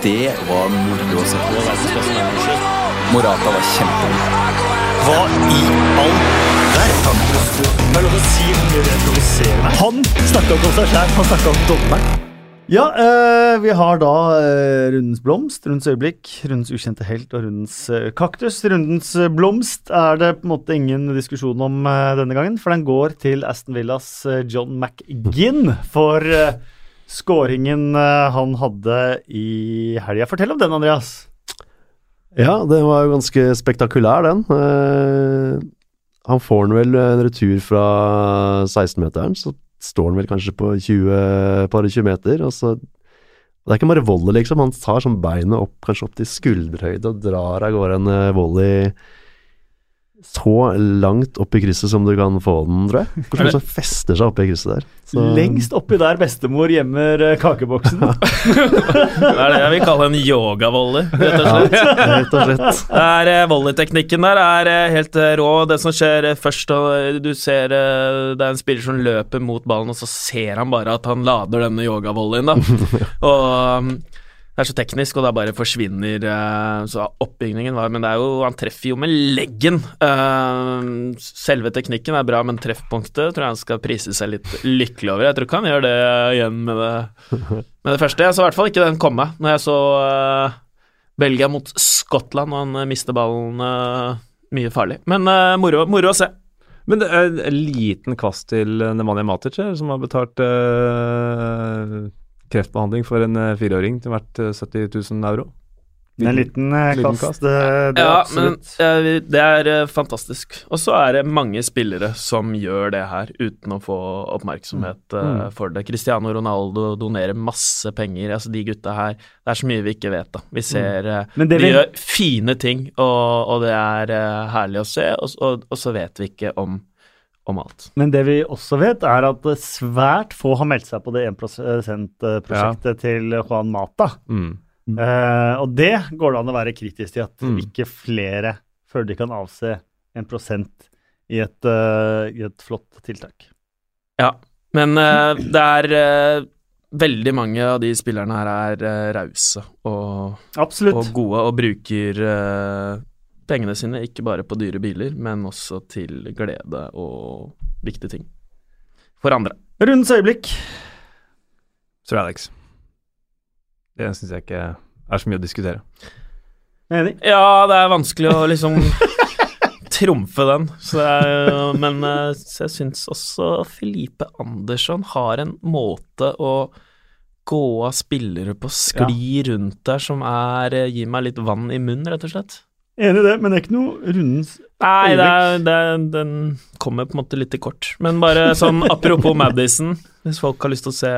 Det var moro å se på. Morata var kjempegod. Hva i all verden? Det er lov å si. Han snakka om seg sjæl, han snakka om dommeren. Ja, eh, vi har da eh, rundens blomst, rundens øyeblikk, rundens ukjente helt og rundens eh, kaktus. Rundens eh, blomst er det på en måte ingen diskusjon om eh, denne gangen, for den går til Aston Villas eh, John McGinn for skåringen han hadde i helga. Fortell om den, Andreas. Ja, det var jo ganske spektakulær, den. Uh, han får den vel en retur fra 16-meteren, så står han vel kanskje på 20, par 20 meter, og så Det er ikke bare volley, liksom. Han tar sånn beinet opp, kanskje opp til skulderhøyde og drar av gårde en eh, volley så langt opp i krysset som du kan få den, tror jeg. Kanskje den fester seg oppi i krysset der. Så- Lengst oppi der bestemor gjemmer eh, kakeboksen. Det er det jeg vil kalle en yogavolley, rett og slett. Ja, Rett og slett. Det er eh, Volleyteknikken der er eh, helt rå. Det som skjer først, du ser det er en spiller som løper mot ballen, og så ser han bare at han lader denne yogavolleyen, da. og um, det er så teknisk, og da bare forsvinner eh, Så oppbygningen Men det er jo Han treffer jo med leggen. Eh, selve teknikken er bra, men treffpunktet tror jeg han skal prise seg litt lykkelig over. Jeg tror ikke han gjør det igjen med det, med det første. Jeg så i hvert fall ikke den komme når jeg så eh, Belgia mot Skottland, og han mister ballen mye farlig. Men moro, moro å se. Men det er en liten kvast til Nemanja Matic som har betalt kreftbehandling for en eh, fireåring til verdt eh, 70 000 euro. En liten eh, Liten kast. Det er Ja, men absolutt. eh, det er eh, fantastisk. Og så er det mange spillere som gjør det her uten å få oppmerksomhet mm. uh, for det. Cristiano Ronaldo donerer masse penger. Altså De gutta her Det er så mye vi ikke vet, da. Vi ser mm. De vi- gjør fine ting, og, og det er uh, herlig å se, og, og, og så vet vi ikke om, om alt. Men det vi også vet, er at svært få har meldt seg på det 1 %-prosjektet til Juan Mata. Mm. Uh, og det går det an å være kritisk til, at Mm. ikke flere føler de kan avse en prosent i et, uh, i et flott tiltak. Ja, men uh, det er Veldig mange av de spillerne her er uh, rause og, og gode og bruker pengene sine ikke bare på dyre biler, men også til glede og viktige ting for andre. Rundens øyeblikk. Sir Alex. Det syns jeg ikke er så mye å diskutere. Enig. Ja, det er vanskelig å liksom trumfe den, så det er, men eh, så jeg syns også Felipe Andersson har en måte å gå av spillere på skli rundt der som er eh, Gir meg litt vann i munnen, rett og slett. Enig i det, men det er ikke noe rundens Nei, det er, det er, den kommer på en måte litt til kort. Men bare sånn apropos Madison, hvis folk har lyst til å se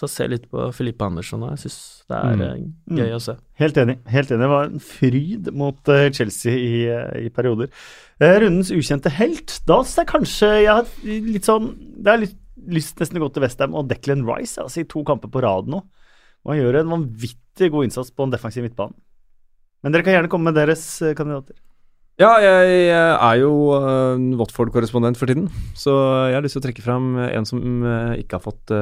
så se litt på Filippe Andersson. Jeg syns det er Mm. eh, gøy å se. Helt enig. helt enig. Det var en fryd mot eh, Chelsea i, eh, i perioder. Rundens ukjente helt. Da synes jeg kanskje jeg har litt sånn Det er litt lyst nesten å gå til Westham og Declan Rice altså i to kamper på rad nå. Og han gjør en vanvittig god innsats på en defensiv midtbane. Men dere kan gjerne komme med deres eh, kandidater. Ja, jeg er jo eh, Watford-korrespondent for tiden, så jeg har lyst til å trekke fram en som eh, ikke har fått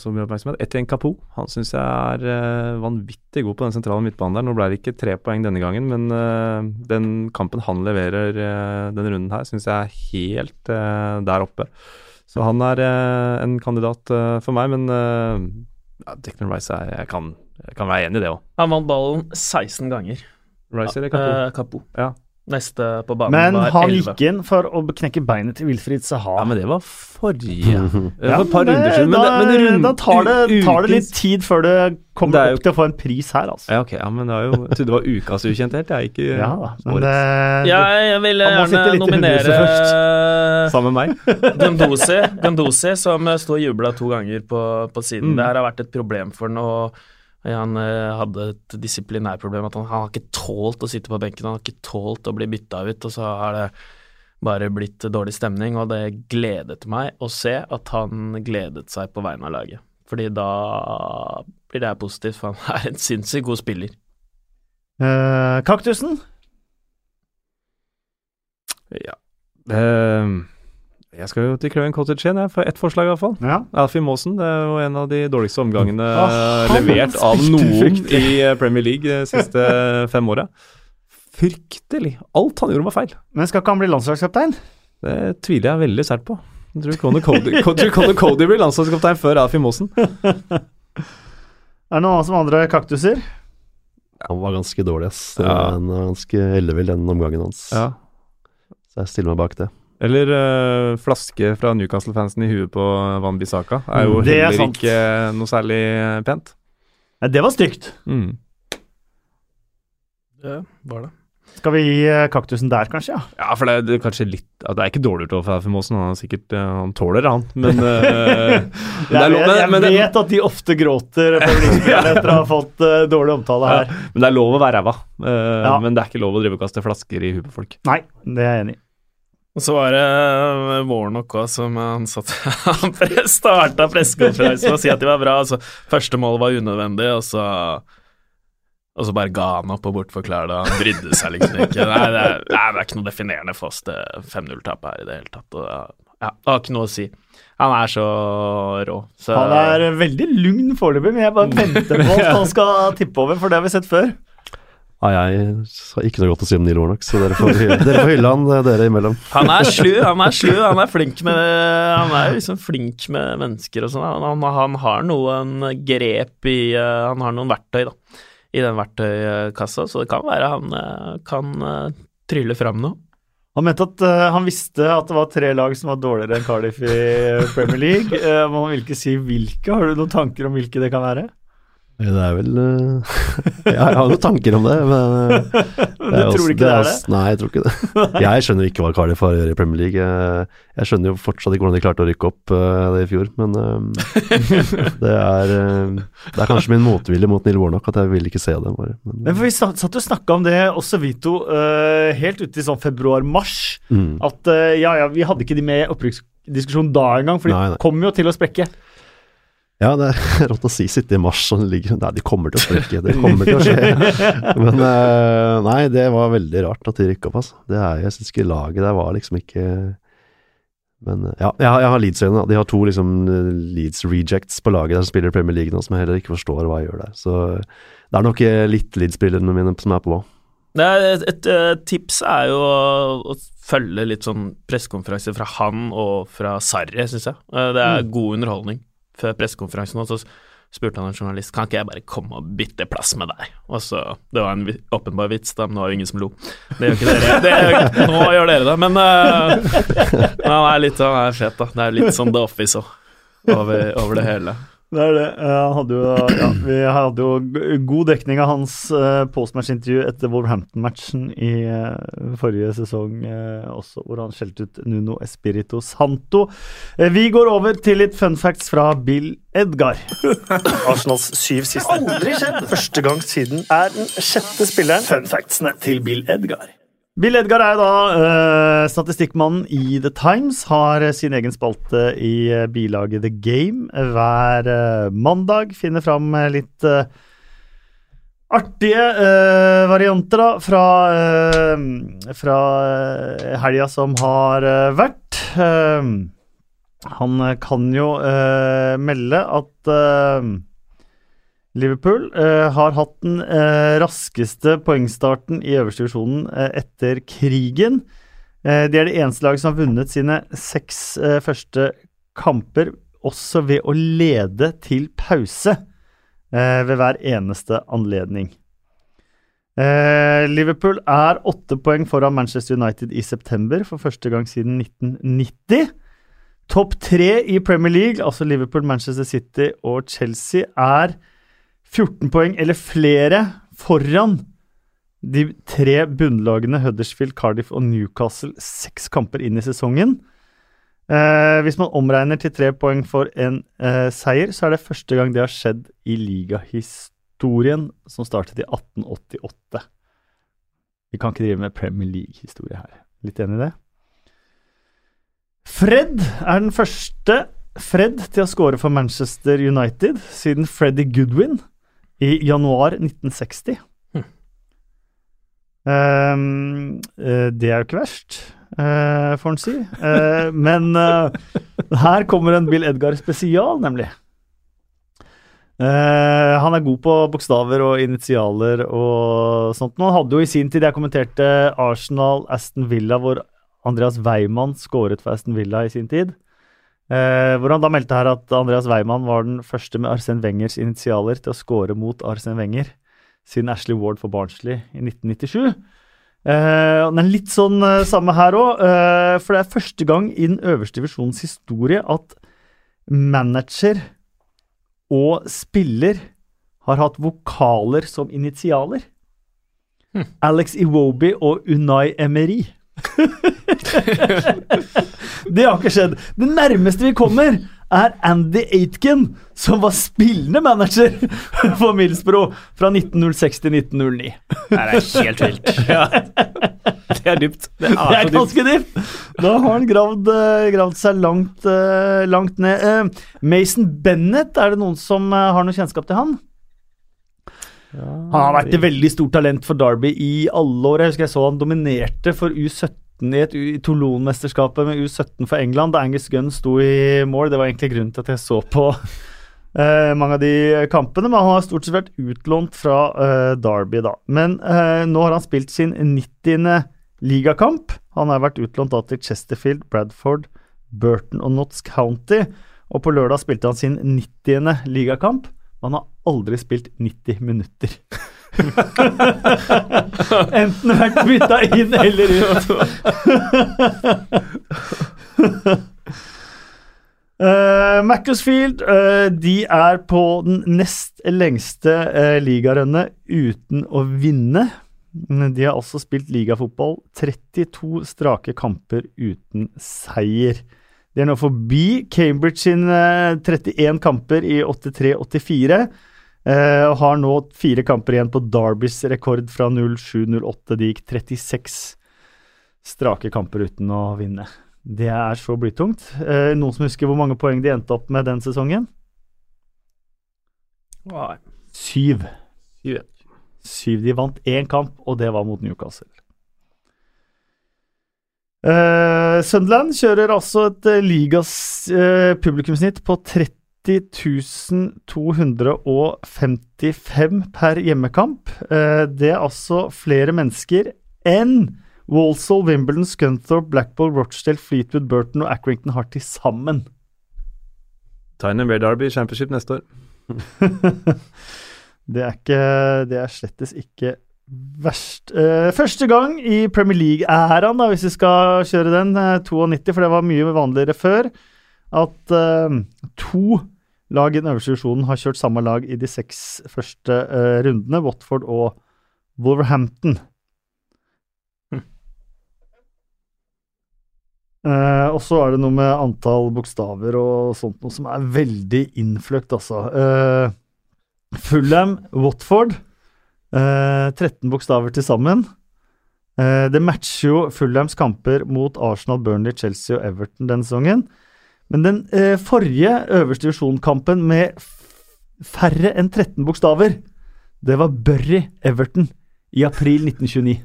så mye oppmerksomhet. Etienne Capo. Han syns jeg er vanvittig god på den sentrale midtbanen der. Nå ble det ikke tre poeng denne gangen, men den kampen han leverer denne runden her, syns jeg er helt der oppe. Så han er en kandidat for meg, men ja, Declan Rice jeg, kan, jeg kan være enig i det òg. Han vant ballen 16 ganger. Rice eller Kapo? Eh, Kapo. Ja. Neste på banen Men var han 11. gikk inn for å knekke beinet til Wilfried Saha. Ja, men det var forrige ja, Det var et par runder siden. Men, da, men rund- da tar, det, tar det litt tid før det kommer Det er jo- opp til å få en pris her, altså. Ja, ok, ja, men det var jo Jeg trodde det var ukas ukjent helt, jeg. Ikke Ja men årets. det, Ja, jeg vil gjerne nominere Sammen med meg. Gandosi, Gandosi som sto og jubla to ganger på, på siden. Mm. Det her har vært et problem for han. Han eh, hadde et disiplinærproblem. At han, han har ikke tålt å sitte på benken, han har ikke tålt å bli bytta ut. Og så har det bare blitt dårlig stemning, og det gledet meg å se at han gledet seg på vegne av laget. Fordi da blir det positivt, for han er en sinnssykt god spiller. Eh, kaktusen? Ja. Ehm, jeg skal jo til Craven Cottage igjen, jeg, for ett forslag iallfall. Ja. Alfie Maasen, det er jo en av de dårligste omgangene Åh, levert av noen i Premier League de siste fem åra. Fryktelig. Alt han gjorde var feil. Men skal ikke han bli landslagskaptein? Det tviler jeg veldig sterkt på. Jeg tror Connor Cody, Cody blir landslagskaptein før Alfie Maasen. Er det noen som andre kaktuser? Han var ganske dårlig, ass. Ja. Han var ganske ellevill, den omgangen hans. Ja. Så jeg stiller meg bak det. Eller eh, flaske fra Newcastle-fansen i huet på Van Bissaka. Er jo Mm, det er heller er ikke noe særlig eh, pent. Ja, det var stygt. Mm. Det var det. Skal vi gi eh, kaktusen der, kanskje? ja? Ja, for det er, det er kanskje litt Det er ikke dårlig gjort overfor Alfie han er sikkert eh, Han tåler han. Men, uh, det er Jeg, lov, jeg men, vet at de ofte gråter etter å ha fått uh, dårlig omtale her. ja, men det er lov å være ræva. uh, Ja. Men det er ikke lov å drive og kaste flasker i huet på folk. Nei, det er jeg enig i. Og så var det eh, Warnock òg, som han satt Han starta pressekonferansen og si at de var bra. Altså, første mål var unødvendig, og så og så bare ga han opp og bortforklarte det. Han brydde seg liksom ikke. Nei, det er, nei, det er ikke noe definerende for oss, det 5-0-tapet her i det hele tatt. Og, ja, det har ikke noe å si. Han er så rå. Så, Han er veldig lugn foreløpig, men jeg bare venter på at han skal tippe over, for det har vi sett før. Ja, jeg har ikke noe godt å si om Neil Warnock, så dere får, dere får hylle han, eh, dere imellom. Han er slu, han er slu, han er flink med Han er liksom flink med mennesker og sånn. Han, han, han har noen grep i eh, Han har noen verktøy, da, i den verktøykassa, så det kan være han eh, kan trylle fram noe. Han mente at uh, han visste at det var tre lag som var dårligere enn Cardiff i Premier League, Uh, men han vil ikke si hvilke. Har du noen tanker om hvilke det kan være? Det er vel eh, Jeg har noen tanker om det, men eh, Du tror ikke det er det? Nei, jeg tror ikke det. Jeg skjønner ikke hva Cardiff har å gjøre i Premier League. Jeg, skjønner jo fortsatt ikke hvordan de klarte å rykke opp eh, det i fjor, men det er Det er kanskje min motvilje mot Neil Warnock at jeg vil ikke se det, bare. Men, Men for Vi satt og snakka om det også, Vito, helt ute i sånn februar-mars. mm. At ja, ja, vi hadde ikke de med i opprykksdiskusjonen da engang, for de kom jo til å sprekke. Ja, det er rått å si. Sitte i mars og ligge Nei, de kommer til å sprekke. Det kommer til å skje. Men eh, nei, det var veldig rart at de rykka opp, altså. Det er, jeg syns ikke laget der var liksom ikke Men eh, ja, jeg, har- jeg har Leeds-øyne. De har to liksom eh, Leeds rejects på laget der som spiller Premier League nå, som jeg heller ikke forstår hva jeg gjør der. Så det er nok litt Leeds-spillerne mine som er på. Et, et, eh, tips er jo å, følge litt sånn pressekonferanser fra han og fra Sarri, syns jeg. Det er god underholdning før pressekonferansen. Og så spurte han en journalist kan ikke jeg bare komme og bytte plass med deg. Og så, Det var en åpenbar vits, da, men det var jo ingen som lo. Det gjør ikke dere. Det gjør, nå gjør dere det, men uh, han er litt han er fet, da. Det er litt sånn The Office òg, over, over det hele. Det er det. Eh, hadde jo, ja, vi hadde jo god dekning av hans uh, postmatch-intervju etter Wolverhampton-matchen i uh, forrige sesong uh, også, hvor han skjelte ut Nuno Espirito Santo. Vi går over til litt fun facts fra Bill Edgar. Arsenals syv siste. Aldri skjedd! Første gang siden er den sjette spilleren. Fun factsene til Bill Edgar. Bill Edgar er jo da uh, statistikkmannen i The Times. Har eh, sin egen spalte i eh, bilaget The Game hver uh, mandag. Finner fram litt uh, artige varianter da, fra, fra helga som har vært. Han kan jo melde at Liverpool eh, har hatt den eh, raskeste poengstarten i øverste divisjonen eh, etter krigen. Eh, de er det eneste laget som har vunnet sine seks eh, første kamper, også ved å lede til pause eh, ved hver eneste anledning. Liverpool er åtte poeng foran Manchester United i september for første gang siden 1990. Topp tre i Premier League, altså Liverpool, Manchester City og Chelsea, er 14 poeng eller flere foran de tre bunnlagene Huddersfield, Cardiff og Newcastle seks kamper inn i sesongen. Eh, hvis man omregner til tre poeng for en eh, seier, så er det første gang det har skjedd i ligahistorien, som startet i 1888. Vi kan ikke drive med Premier League-historie her. Litt enig i det? Fred er den første Fred til å score for Manchester United siden Freddy Goodwin i januar 1960. Hm. Eh, det er jo ikke verst, uh, får en si. Uh, men her kommer en Bill Edgar spesial, nemlig. Han er god på bokstaver og initialer og sånt. Men han hadde jo i sin tid Jeg kommenterte Arsenal-Aston Villa, hvor Andreas Weimann skåret for Aston Villa i sin tid. Eh, hvor han da meldte her at Andreas Weimann var den første med Arsen Wengers initialer til å skåre mot Arsen Wenger siden Ashley Ward for Barnsley i 1997. Eh, det er litt sånn eh, samme her òg, eh, for det er første gang i den øverste divisjonens historie at manager og spiller har hatt vokaler som initialer. Alex Iwobi og Unai Emery. det har ikke skjedd. Det nærmeste vi kommer, er Andy Aitken, som var spillende manager for Millsbro fra 1906 til 1909. Det er helt vilt. Det er dypt. Det Det er, ganske dypt. dypt! Da har han gravd, eh, gravd seg langt, eh, langt ned. Eh, Mason Bennett, er det noen som har noe kjennskap til han? Han har vært et veldig stort talent for Derby i alle år. Jeg husker jeg så han dominerte for U17 i et Toulon-mesterskapet med U17 for England, da Angus Gunn sto i mål. Det var egentlig grunnen til at jeg så på uh, mange av de kampene, men han har stort sett vært utlånt fra uh, Derby, da. Men uh, nå har han spilt sin 90. ligakamp. Han har vært utlånt da til Chesterfield, Bradford, Burton og Notts County. Og på lørdag spilte han sin 90. ligakamp. Men han har aldri spilt 90 minutter. Enten vært bytta inn eller ut. Uh, Macclesfield uh, de er på den nest lengste uh, ligarennet uten å vinne. De har altså spilt ligafotball 32 strake kamper uten seier. De er nå forbi Cambridge sin eh, 31 kamper i 83-84. Eh, og har nå fire kamper igjen på Darbys rekord fra 07-08. De gikk 36 strake kamper uten å vinne. Det er så blytungt. Eh, noen som husker hvor mange poeng de endte opp med den sesongen? Nei. Syv. Syv. Syv. De vant én kamp, og det var mot Newcastle. Uh, Sunderland kjører altså et uh, ligas uh, publikumsnitt på 30 255 per hjemmekamp. Eh, det er altså flere mennesker enn Walsall, Wimbledon, Scunthorpe, Blackpool, Rochdale, Fleetwood, Burton og Accrington har til sammen. en Bear Derby Championship neste år. det er ikke Det er slettes ikke verst. Eh, første gang i Premier League-æraen, da, hvis vi skal kjøre den, eh, 92, for det var mye vanligere før, at eh, to lag i den øverste divisjonen har kjørt samme lag i de seks første uh, rundene, Watford og Wolverhampton. Uh, og så er det noe med antall bokstaver og sånt noe som er veldig innfløkt, altså. Uh, Fulham, Watford. eh, 13 bokstaver til sammen. Det matcher jo Fulhams kamper mot Arsenal, Burnley, Chelsea og Everton denne sesongen. Men den eh, forrige øverste divisjonkampen med færre enn 13 bokstaver, det var Burry Everton i april 1929.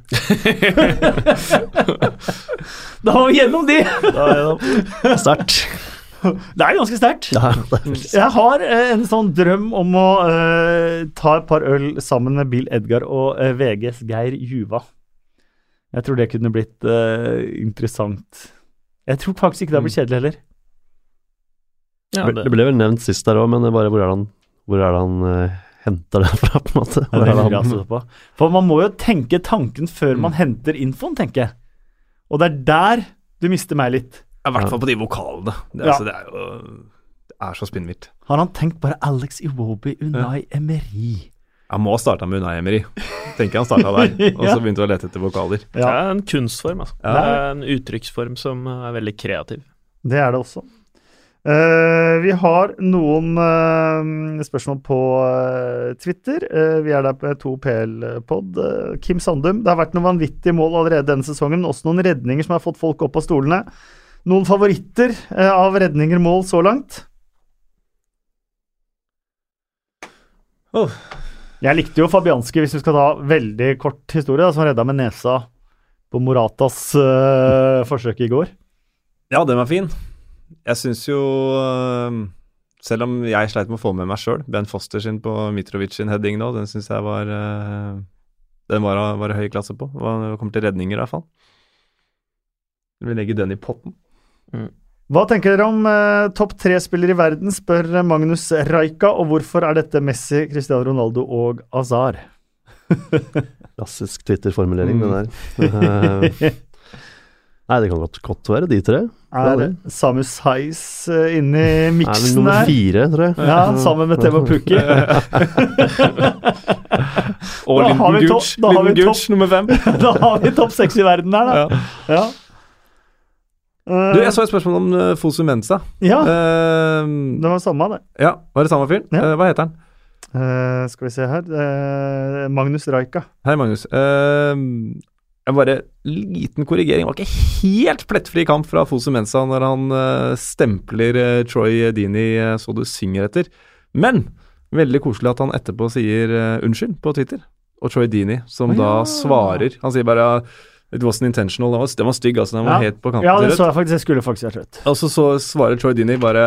da var vi gjennom de! Sterkt. Det er ganske sterkt. Er Jeg har eh, en sånn drøm om å eh, ta et par øl sammen med Bill Edgar og eh, VGs Geir Juva. Jeg tror det kunne blitt eh, interessant. Jeg tror faktisk ikke det har blitt kjedelig heller. Ja, det, ble vel nevnt sist der òg, men det bare hvor er det han, hvor er det han uh, henter det fra, på en måte? Hvor er det han. For man må jo tenke tanken før man henter infoen, tenker jeg. Og det er der du mister meg litt. I hvert fall på de vokalene. Det, Ja. altså, det er jo Det er så spinnvilt. Har han tenkt bare Alex Iwobi, Unai Emery? Jeg må ha starta med Unai Emery. Tenker han starta der, og så begynte å lete etter vokaler. Det er en kunstform, altså. Ja. Det er en uttrykksform som er veldig kreativ. det er det også. Eh, vi har noen eh, spørsmål på eh, Twitter. Vi er der på 2PL-pod. Uh, Kim Sandum, det har vært noen vanvittige mål allerede denne sesongen. Også noen redninger som har fått folk opp av stolene. Noen favoritter av redninger mål så langt? Oh. Jeg likte jo Fabianski, hvis vi skal ta veldig kort historie, da, som redda med nesa på Moratas uh, forsøk i går. Ja, den var fin. Jeg syns jo øh, Selv om jeg sleit med å få med meg sjøl, Ben Foster sin på Mitrovic sin heading nå, den syns jeg var øh, Den var, var høy klasse på. Det kommer til redninger, i hvert fall. Vi legger den i potten. Hva tenker dere om eh, topp tre-spillere i verden, spør Magnus Raika, og hvorfor er dette Messi, Cristiano Ronaldo og Azar? Klassisk Twitter-formulering, Mm. det der. Eh, Nei, det kan godt, godt være de tre. Er det. Samus Saiz inni inne der? Nummer fire, tror jeg. Ja, sammen med Temo Pukki. Og Linden Gooch. topp- da har vi Linden Gooch nummer fem. da har vi topp seks i verden der, da. Ja. Du, jeg så et spørsmål om uh, Fosu Mensa. ja, uh, det var samme, det. ja, var det samme fyren? Ja. Uh, hva heter han? Uh, skal vi se her Eh, Magnus Raika. Hei, Magnus. Jeg bare Liten korrigering. Det var ikke helt plettfri kamp fra Fosu Mensa når han eh, stempler eh, Troy Dini eh, så du synger etter. Men veldig koselig at han etterpå sier unnskyld på Twitter. Og Troy Dini, som Å, da svarer Han sier bare It wasn't intentional. Den var, den var stygg, altså. Den var Ja. helt på kanten Ja, det så jeg faktisk. Jeg skulle faktisk vært rødt. Og så, så svarer Troy Dini bare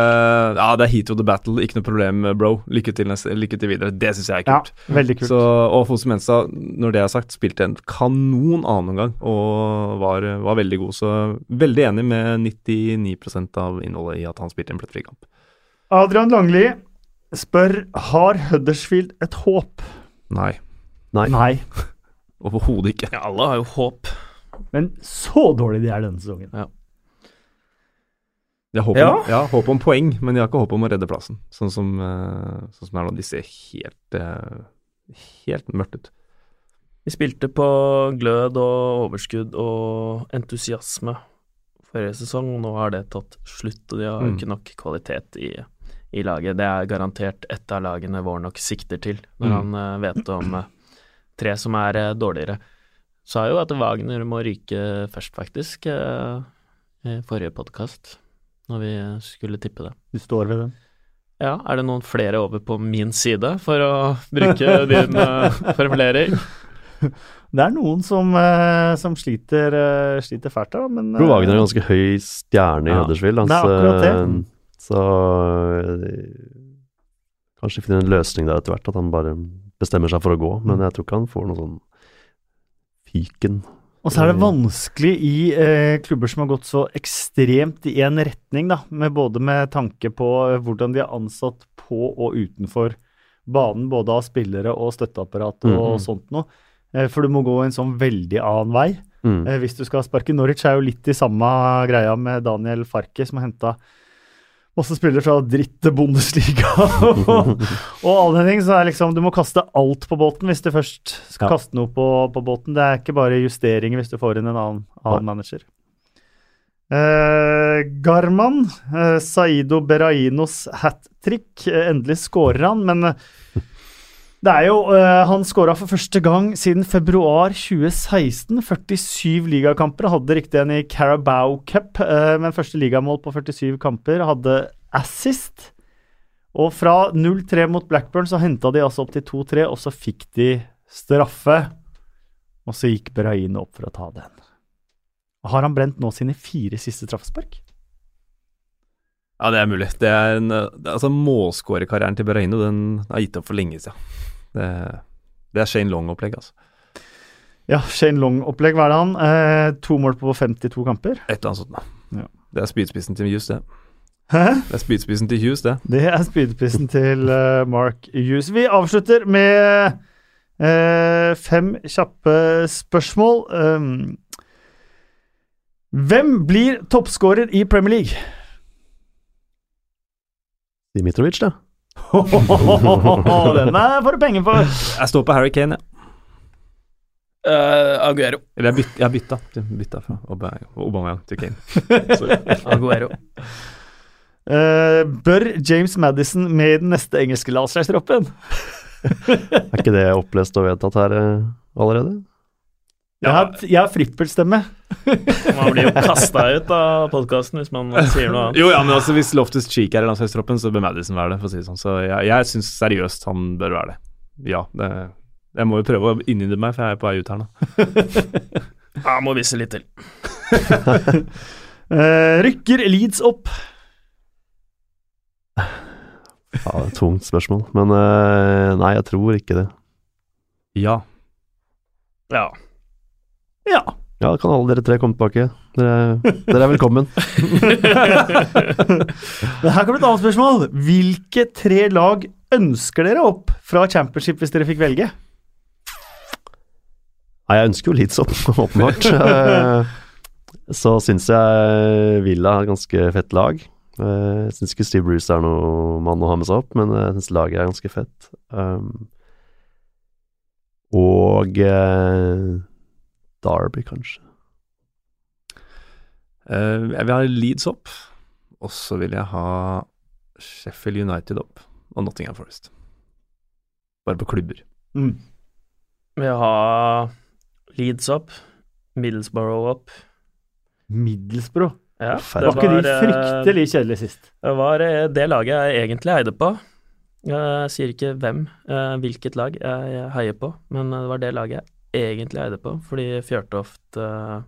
Ja, det er heat of the battle, ikke noe problem, bro. Lykke til, neste, lykke til videre. Det syns jeg er kult. Ja, veldig kult. Så, og Fosse Mensa, når det er sagt, spilte en kanon annen gang og var, var veldig god. Så veldig enig med 99% av innholdet i at han spilte en plettfri kamp. Adrian Langli spør har Huddersfield et håp. Nei, Nei. Nei, overhodet ikke. Ja, alle har jo håp. Men så dårlig de er denne sesongen. De har håp om, Ja. ja, håp om poeng, men de har ikke håp om å redde plassen. Sånn som, eh, sånn som det er nå. De ser helt, eh, helt mørkt ut. Vi spilte på glød og overskudd og entusiasme forrige sesong, nå har det tatt slutt, og de har Mm. ikke nok kvalitet i, i laget. Det er garantert et av lagene Warnock sikter til, når Mm. han eh, vet om tre som er dårligere. Sa jo at Wagner må ryke først, faktisk, eh, i forrige podkast, når vi eh, skulle tippe det. Du står ved den. Ja, er det noen flere over på min side, for å bruke din uh, formulering? Det er noen som, eh, som sliter, eh, sliter fælt da, men Bro Wagner er eh, en ganske høy stjerne i Ja, Huddersfield. det er akkurat det. eh, Så eh, kanskje finner en løsning der etter hvert, at han bare bestemmer seg for å gå. Men jeg tror ikke han får noe sånn fyken. Og så er det vanskelig i eh, klubber som har gått så ekstremt i én retning, da, med både med tanke på eh, hvordan de er ansatt på og utenfor banen, både av spillere og støtteapparat og Mhm. sånt noe. Eh, for du må gå en sånn veldig annen vei. Mm. Eh, hvis du skal sparke Norwich, er jo litt i samme greia med Daniel Farke, som har henta masse spillere fra dritt Bundesliga og, og alle ting. Så er liksom, du må kaste alt på båten hvis du først skal Ja. kaste noe på, på båten. Det er ikke bare justeringer hvis du får inn en annen, annen manager. Eh, Garman, eh, Saido Berainos hat trick. Eh, endelig scorer han, men eh, det er jo uh, Han skåra for første gang siden februar 2016. 47 ligakamper. Hadde riktig en i Carabao Cup, uh, men første ligamål på 47 kamper. Hadde assist. Og fra 0-3 mot Blackburn så henta de altså opp til 2-3, og så fikk de straffe. Og så gikk Beraino opp for å ta den. Har han brent nå sine fire siste straffespark? Ja, det er mulig. Det er en, det er altså Målskårerkarrieren til Berreino den er gitt opp for lenge siden. Det, det er Shane Long-opplegg, altså. Ja, Shane Long-opplegg, hva er det han? Eh, to mål på 52 kamper. Et eller annet sånt. da. Ja. Det er spydspissen til Hughes, det. Hæ? Det er spydspissen til Hughes, det. Det er spydspissen til uh, Mark Hughes. Vi avslutter med uh, fem kjappe spørsmål. Um, hvem blir toppskårer i Premier League? Dimitrovic, da. Den er får du penger for. Jeg står på Harry Kane, ja. Uh, Aguero. Eller jeg, byt, jeg bytta, bytta fra Aubameyang til Kane. Aguero. Uh, bør James Madison med i den neste engelske landslagstroppen? Er ikke det opplest og vedtatt her eh, allerede? Jeg har, jeg har frippelstemme. Man blir jo kasta ut av podkasten hvis man sier noe annet. Jo, ja, men altså hvis Loftus Cheek er i landslagstroppen, så bør Madison være det, for å si det sånn. Så jeg, jeg syns seriøst han bør være det. Ja. Det, jeg må jo prøve å innynde meg, for jeg er på vei ut her nå. Ja, må vise litt til. uh, rykker Leeds opp? Ja, det er et tungt spørsmål. Men uh, nei, jeg tror ikke det. Ja. Ja. Ja. Ja, da kan alle dere tre komme tilbake. Dere, dere er velkommen. Men her kommer et annet spørsmål. Hvilke tre lag ønsker dere opp fra championship hvis dere fikk velge? Nei, jeg ønsker jo Leeds opp, åpenbart. Eh, Så syns jeg Villa er et ganske fett lag. Eh, Jeg syns ikke Steve Bruce er noe mann å ha med seg opp, men jeg syns laget er ganske fett. Um, og eh, Derby, kanskje. Eh, jeg vil ha Leeds opp, og så vil jeg ha Sheffield United opp, og Nottingham Forest. Bare på klubber. Mm. Vi har Leeds opp, Middlesbrough opp. Middlesbrough. Ja, Forferdelig. Var ikke de eh, fryktelig kjedelige sist? Det var eh, det laget jeg egentlig heide på. Jeg sier ikke hvem, eh, hvilket lag jeg heier på, men det var det laget jeg egentlig eide på, fordi Fjørtoft uh,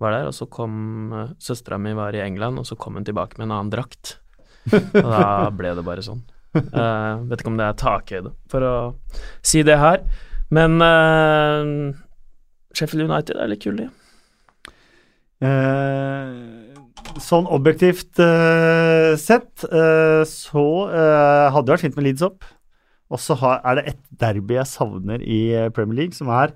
var der, og så kom uh, søstera mi var i England, og så kom hun tilbake med en annen drakt. Og da ble det bare sånn. Uh, vet ikke om det er takhøyde for å si det her, men uh, Sheffield United er litt kul, de. Uh, sånn objektivt uh, sett uh, så eh, hadde det vært fint med Leeds opp. Og så er det ett derby jeg savner i eh, Premier League, som er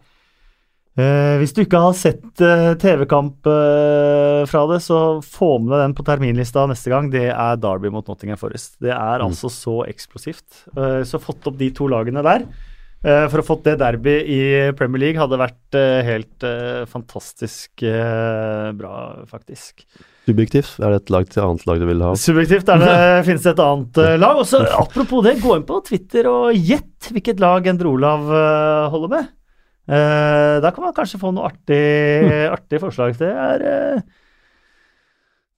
eh, Hvis du ikke har sett eh, TV-kamp eh, fra det, så få med deg den på terminlista neste gang. Det er Derby mot Nottingham Forest. Det er Mm. altså så eksplosivt. Eh, så fått opp de to lagene der. Eh, for å fått det derby i Premier League hadde vært eh, helt fantastisk bra, faktisk. Subjektivt, er det et lag til annet lag du vil ha? Subjektivt er det, finnes det et annet lag. Også, Apropos det, gå inn på Twitter og gjett hvilket lag Endre Olav holder med. Eh, da kan man kanskje få noe artig, artig forslag. Det er uh,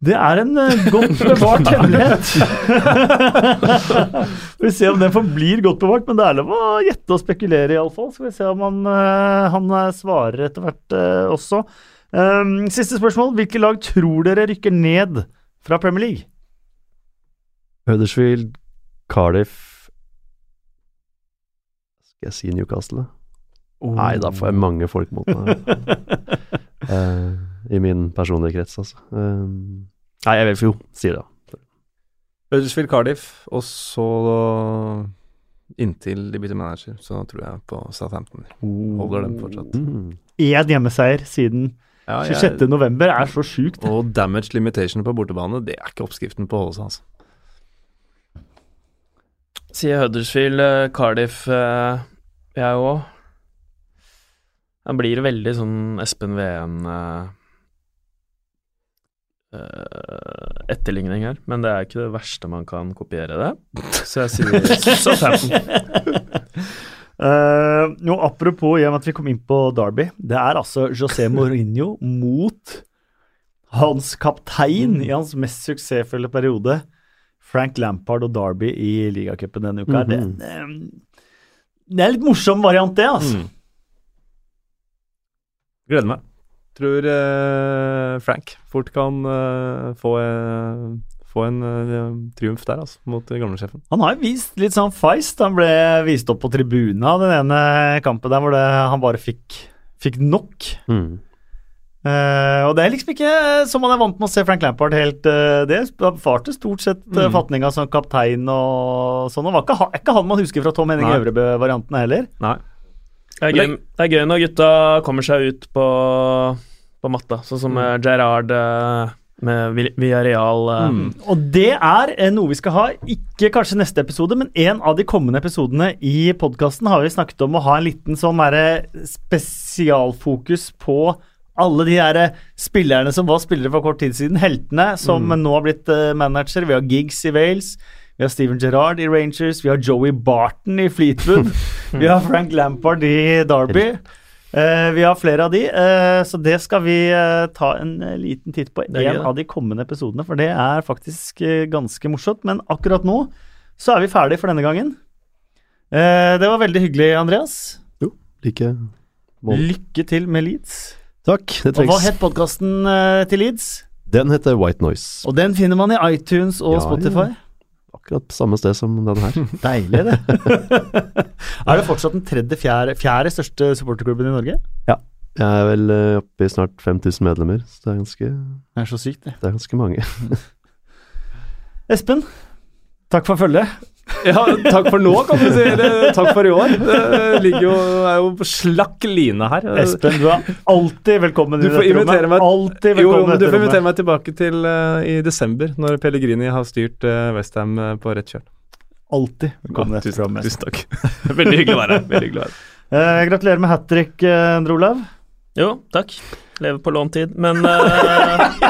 det er en eh, godt bevart hemmelighet. Får vi se om den forblir godt bevart, men det er lov å gjette og spekulere, iallfall. Skal vi se om han, han svarer etter hvert uh, også. Um, siste spørsmål. Hvilke lag tror dere rykker ned fra Premier League? Huddersfield, Cardiff Skal jeg si Newcastle? Da? Nei, da får jeg mange folk mot meg. uh, I min personlige krets, altså. Uh, nei, jeg vil jo, sier det. Huddersfield Cardiff, og så inntil de bytter manager, så tror jeg på Southampton. Holder dem fortsatt. Mm. Én hjemmeseier siden Ja, jeg- 26. november er så sjukt. Og damage limitation på bortebane, det er ikke oppskriften på å holde seg, altså. Sier Huddersfield, eh, Cardiff, jeg òg. Han blir veldig sånn Espen Veen eh, eh, etterligning her, men det er ikke det verste man kan kopiere det. Så jeg sier Southampton. Uh, jo, apropos, i og med at vi kom inn på Derby. Det er altså José Mourinho mot hans kaptein i hans mest suksessfulle periode, Frank Lampard og Derby i ligacupen denne uka. Mhm. det, det, det er en litt morsom variant, det, altså. Mm. Gleder meg. Tror eh, Frank fort kan eh, få, eh, få en eh, triumf der, altså, mot gamlesjefen. Han har vist litt sånn feist. Han ble vist opp på tribunen av den ene kampen der hvor det, han bare fikk, fikk nok. Mm. Uh, og det er liksom ikke som man er vant med å se Frank Lampard helt uh, Det erfarte stort sett uh, Mm. fatninga som kaptein og sånn. Og var ikke, er ikke han man husker fra Tom Henning Nei. Øvrebø-variantene heller. Nei. Det er, gøy, det er gøy når gutta kommer seg ut på, på matta, sånn som mm. Gerrard eh, med Vi- Villarreal. eh. Mm. Og det er eh, noe vi skal ha, ikke kanskje neste episode, men en av de kommende episodene i podkasten har vi snakket om å ha en liten sånn spesialfokus på alle de her spillerne som var spillere for kort tid siden, heltene som nå har blitt manager. Vi har Gigs i Wales, vi har Steven Gerrard i Rangers, vi har Joey Barton i Fleetwood, vi har Frank Lampard i Derby. Eh, vi har flere av de, eh, så det skal vi eh, ta en liten titt på i en gøy, av de kommende episodene, for det er faktisk ganske morsomt. Men akkurat nå så er vi ferdig for denne gangen. Det var veldig hyggelig, Andreas. Like mål. Lykke til med Leeds. Takk, det Og hva trengs. het podkasten til Leeds? Den heter White Noise. Og den finner man i iTunes og Ja, Spotify. Akkurat samme sted som den her. Deilig, det. er det fortsatt den tredje, fjerde, fjerde største supporterklubben i Norge? Ja. Jeg er vel eh, oppe i snart 5000 medlemmer, så det er ganske, Det er så sykt, det. det er ganske mange. Espen, takk for følget. Ja, takk for nå, kan du si. Eller, takk for i år. Det ligger jo, er jo på slakk line her. Espen, du er alltid velkommen Du i får dette rommet. meg- Alltid velkommen jo, du får invitere rommet. meg tilbake til uh, i desember, når Pellegrini har styrt uh, Westham uh, på rett kjøl. Alltid velkommen i dette tusen, rommet. tusen takk. Veldig hyggelig å være her. Veldig hyggelig å være her. Eh, gratulerer med hat trick, eh, Endre Olav. Jo, takk. Lever på lånt tid. Men eh,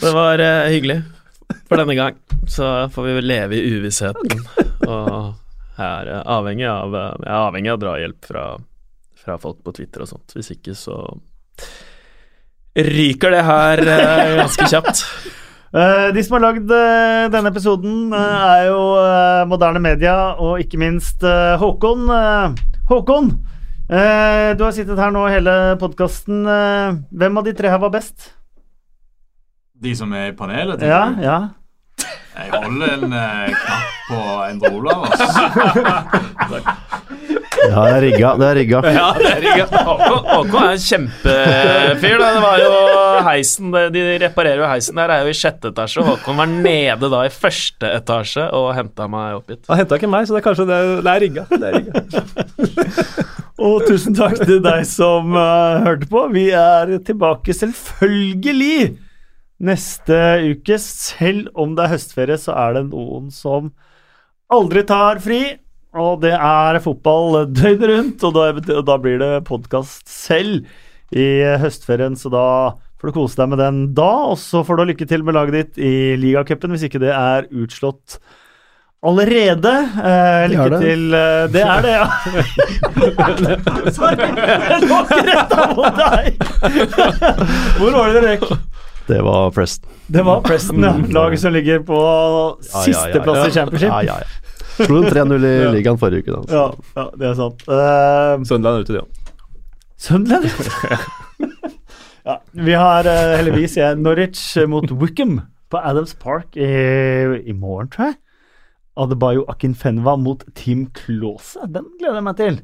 det var eh, hyggelig for denne gang. Så får vi vel leve i uvissheten. Og er eh, avhengig av eh, Jeg er avhengig av drahjelp fra, fra folk på Twitter og sånt. Hvis ikke så ryker det her eh, ganske kjapt. Uh, de som har lagd uh, denne episoden, uh, er jo moderne media, og ikke minst Håkon. Håkon, du har sittet her nå hele podkasten. hvem av de tre her var best? De som er i panelet, Ja, du? ja. Jeg holder en eh, knapp på Endre Olav, altså. Ja, det er rigga. Det er rigga. Ja, det er rigga. Håkon er en kjempefyr. Det var jo heisen De reparerer jo heisen der, er jo i sjette etasje. Håkon var nede da i første etasje og henta meg opp hit. Han henta ikke meg, så det er kanskje det, det er rigga. Det er rigga. Og tusen takk til deg som uh, hørte på. Vi er tilbake selvfølgelig neste uke. Selv om det er høstferie, så er det noen som aldri tar fri. Og det er fotball døgnet rundt, og da, da blir det podkast selv i høstferien. Så da får du kose deg med den da, og så får du lykke til med laget ditt i ligacupen, hvis ikke det er utslått allerede. Eh, lykke Det til eh, Det er det, ja. Sorry, jeg lå ikke retta mot deg! Hvor var det dere røk? Det var Preston. Det var Preston, ja. Laget som ligger på Ja, ja, ja, ja. i championship. Ja, ja, ja. Slo dem 3-0 i ligaen forrige uke. Da. Ja, ja, det er sant. Uh, Sunderland er ute, de òg. Sunderland? ja, vi har uh, heldigvis Norwich mot Wickham på Adams Park i, i morgen, tror jeg. Adebayo Akinfenwa mot Team Klause. Den gleder jeg meg til.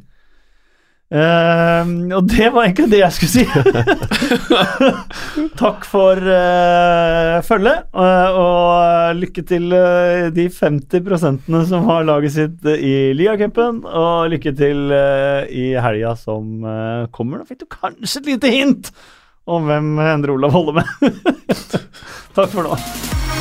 Eh, og det var egentlig det jeg skulle si. Takk for uh, følget, uh, og lykke til uh, de 50% som har laget sitt i Liacupen. Og lykke til i helga som kommer. Nå fikk du kanskje et lite hint om hvem Endre Olav holder med. Takk for nå.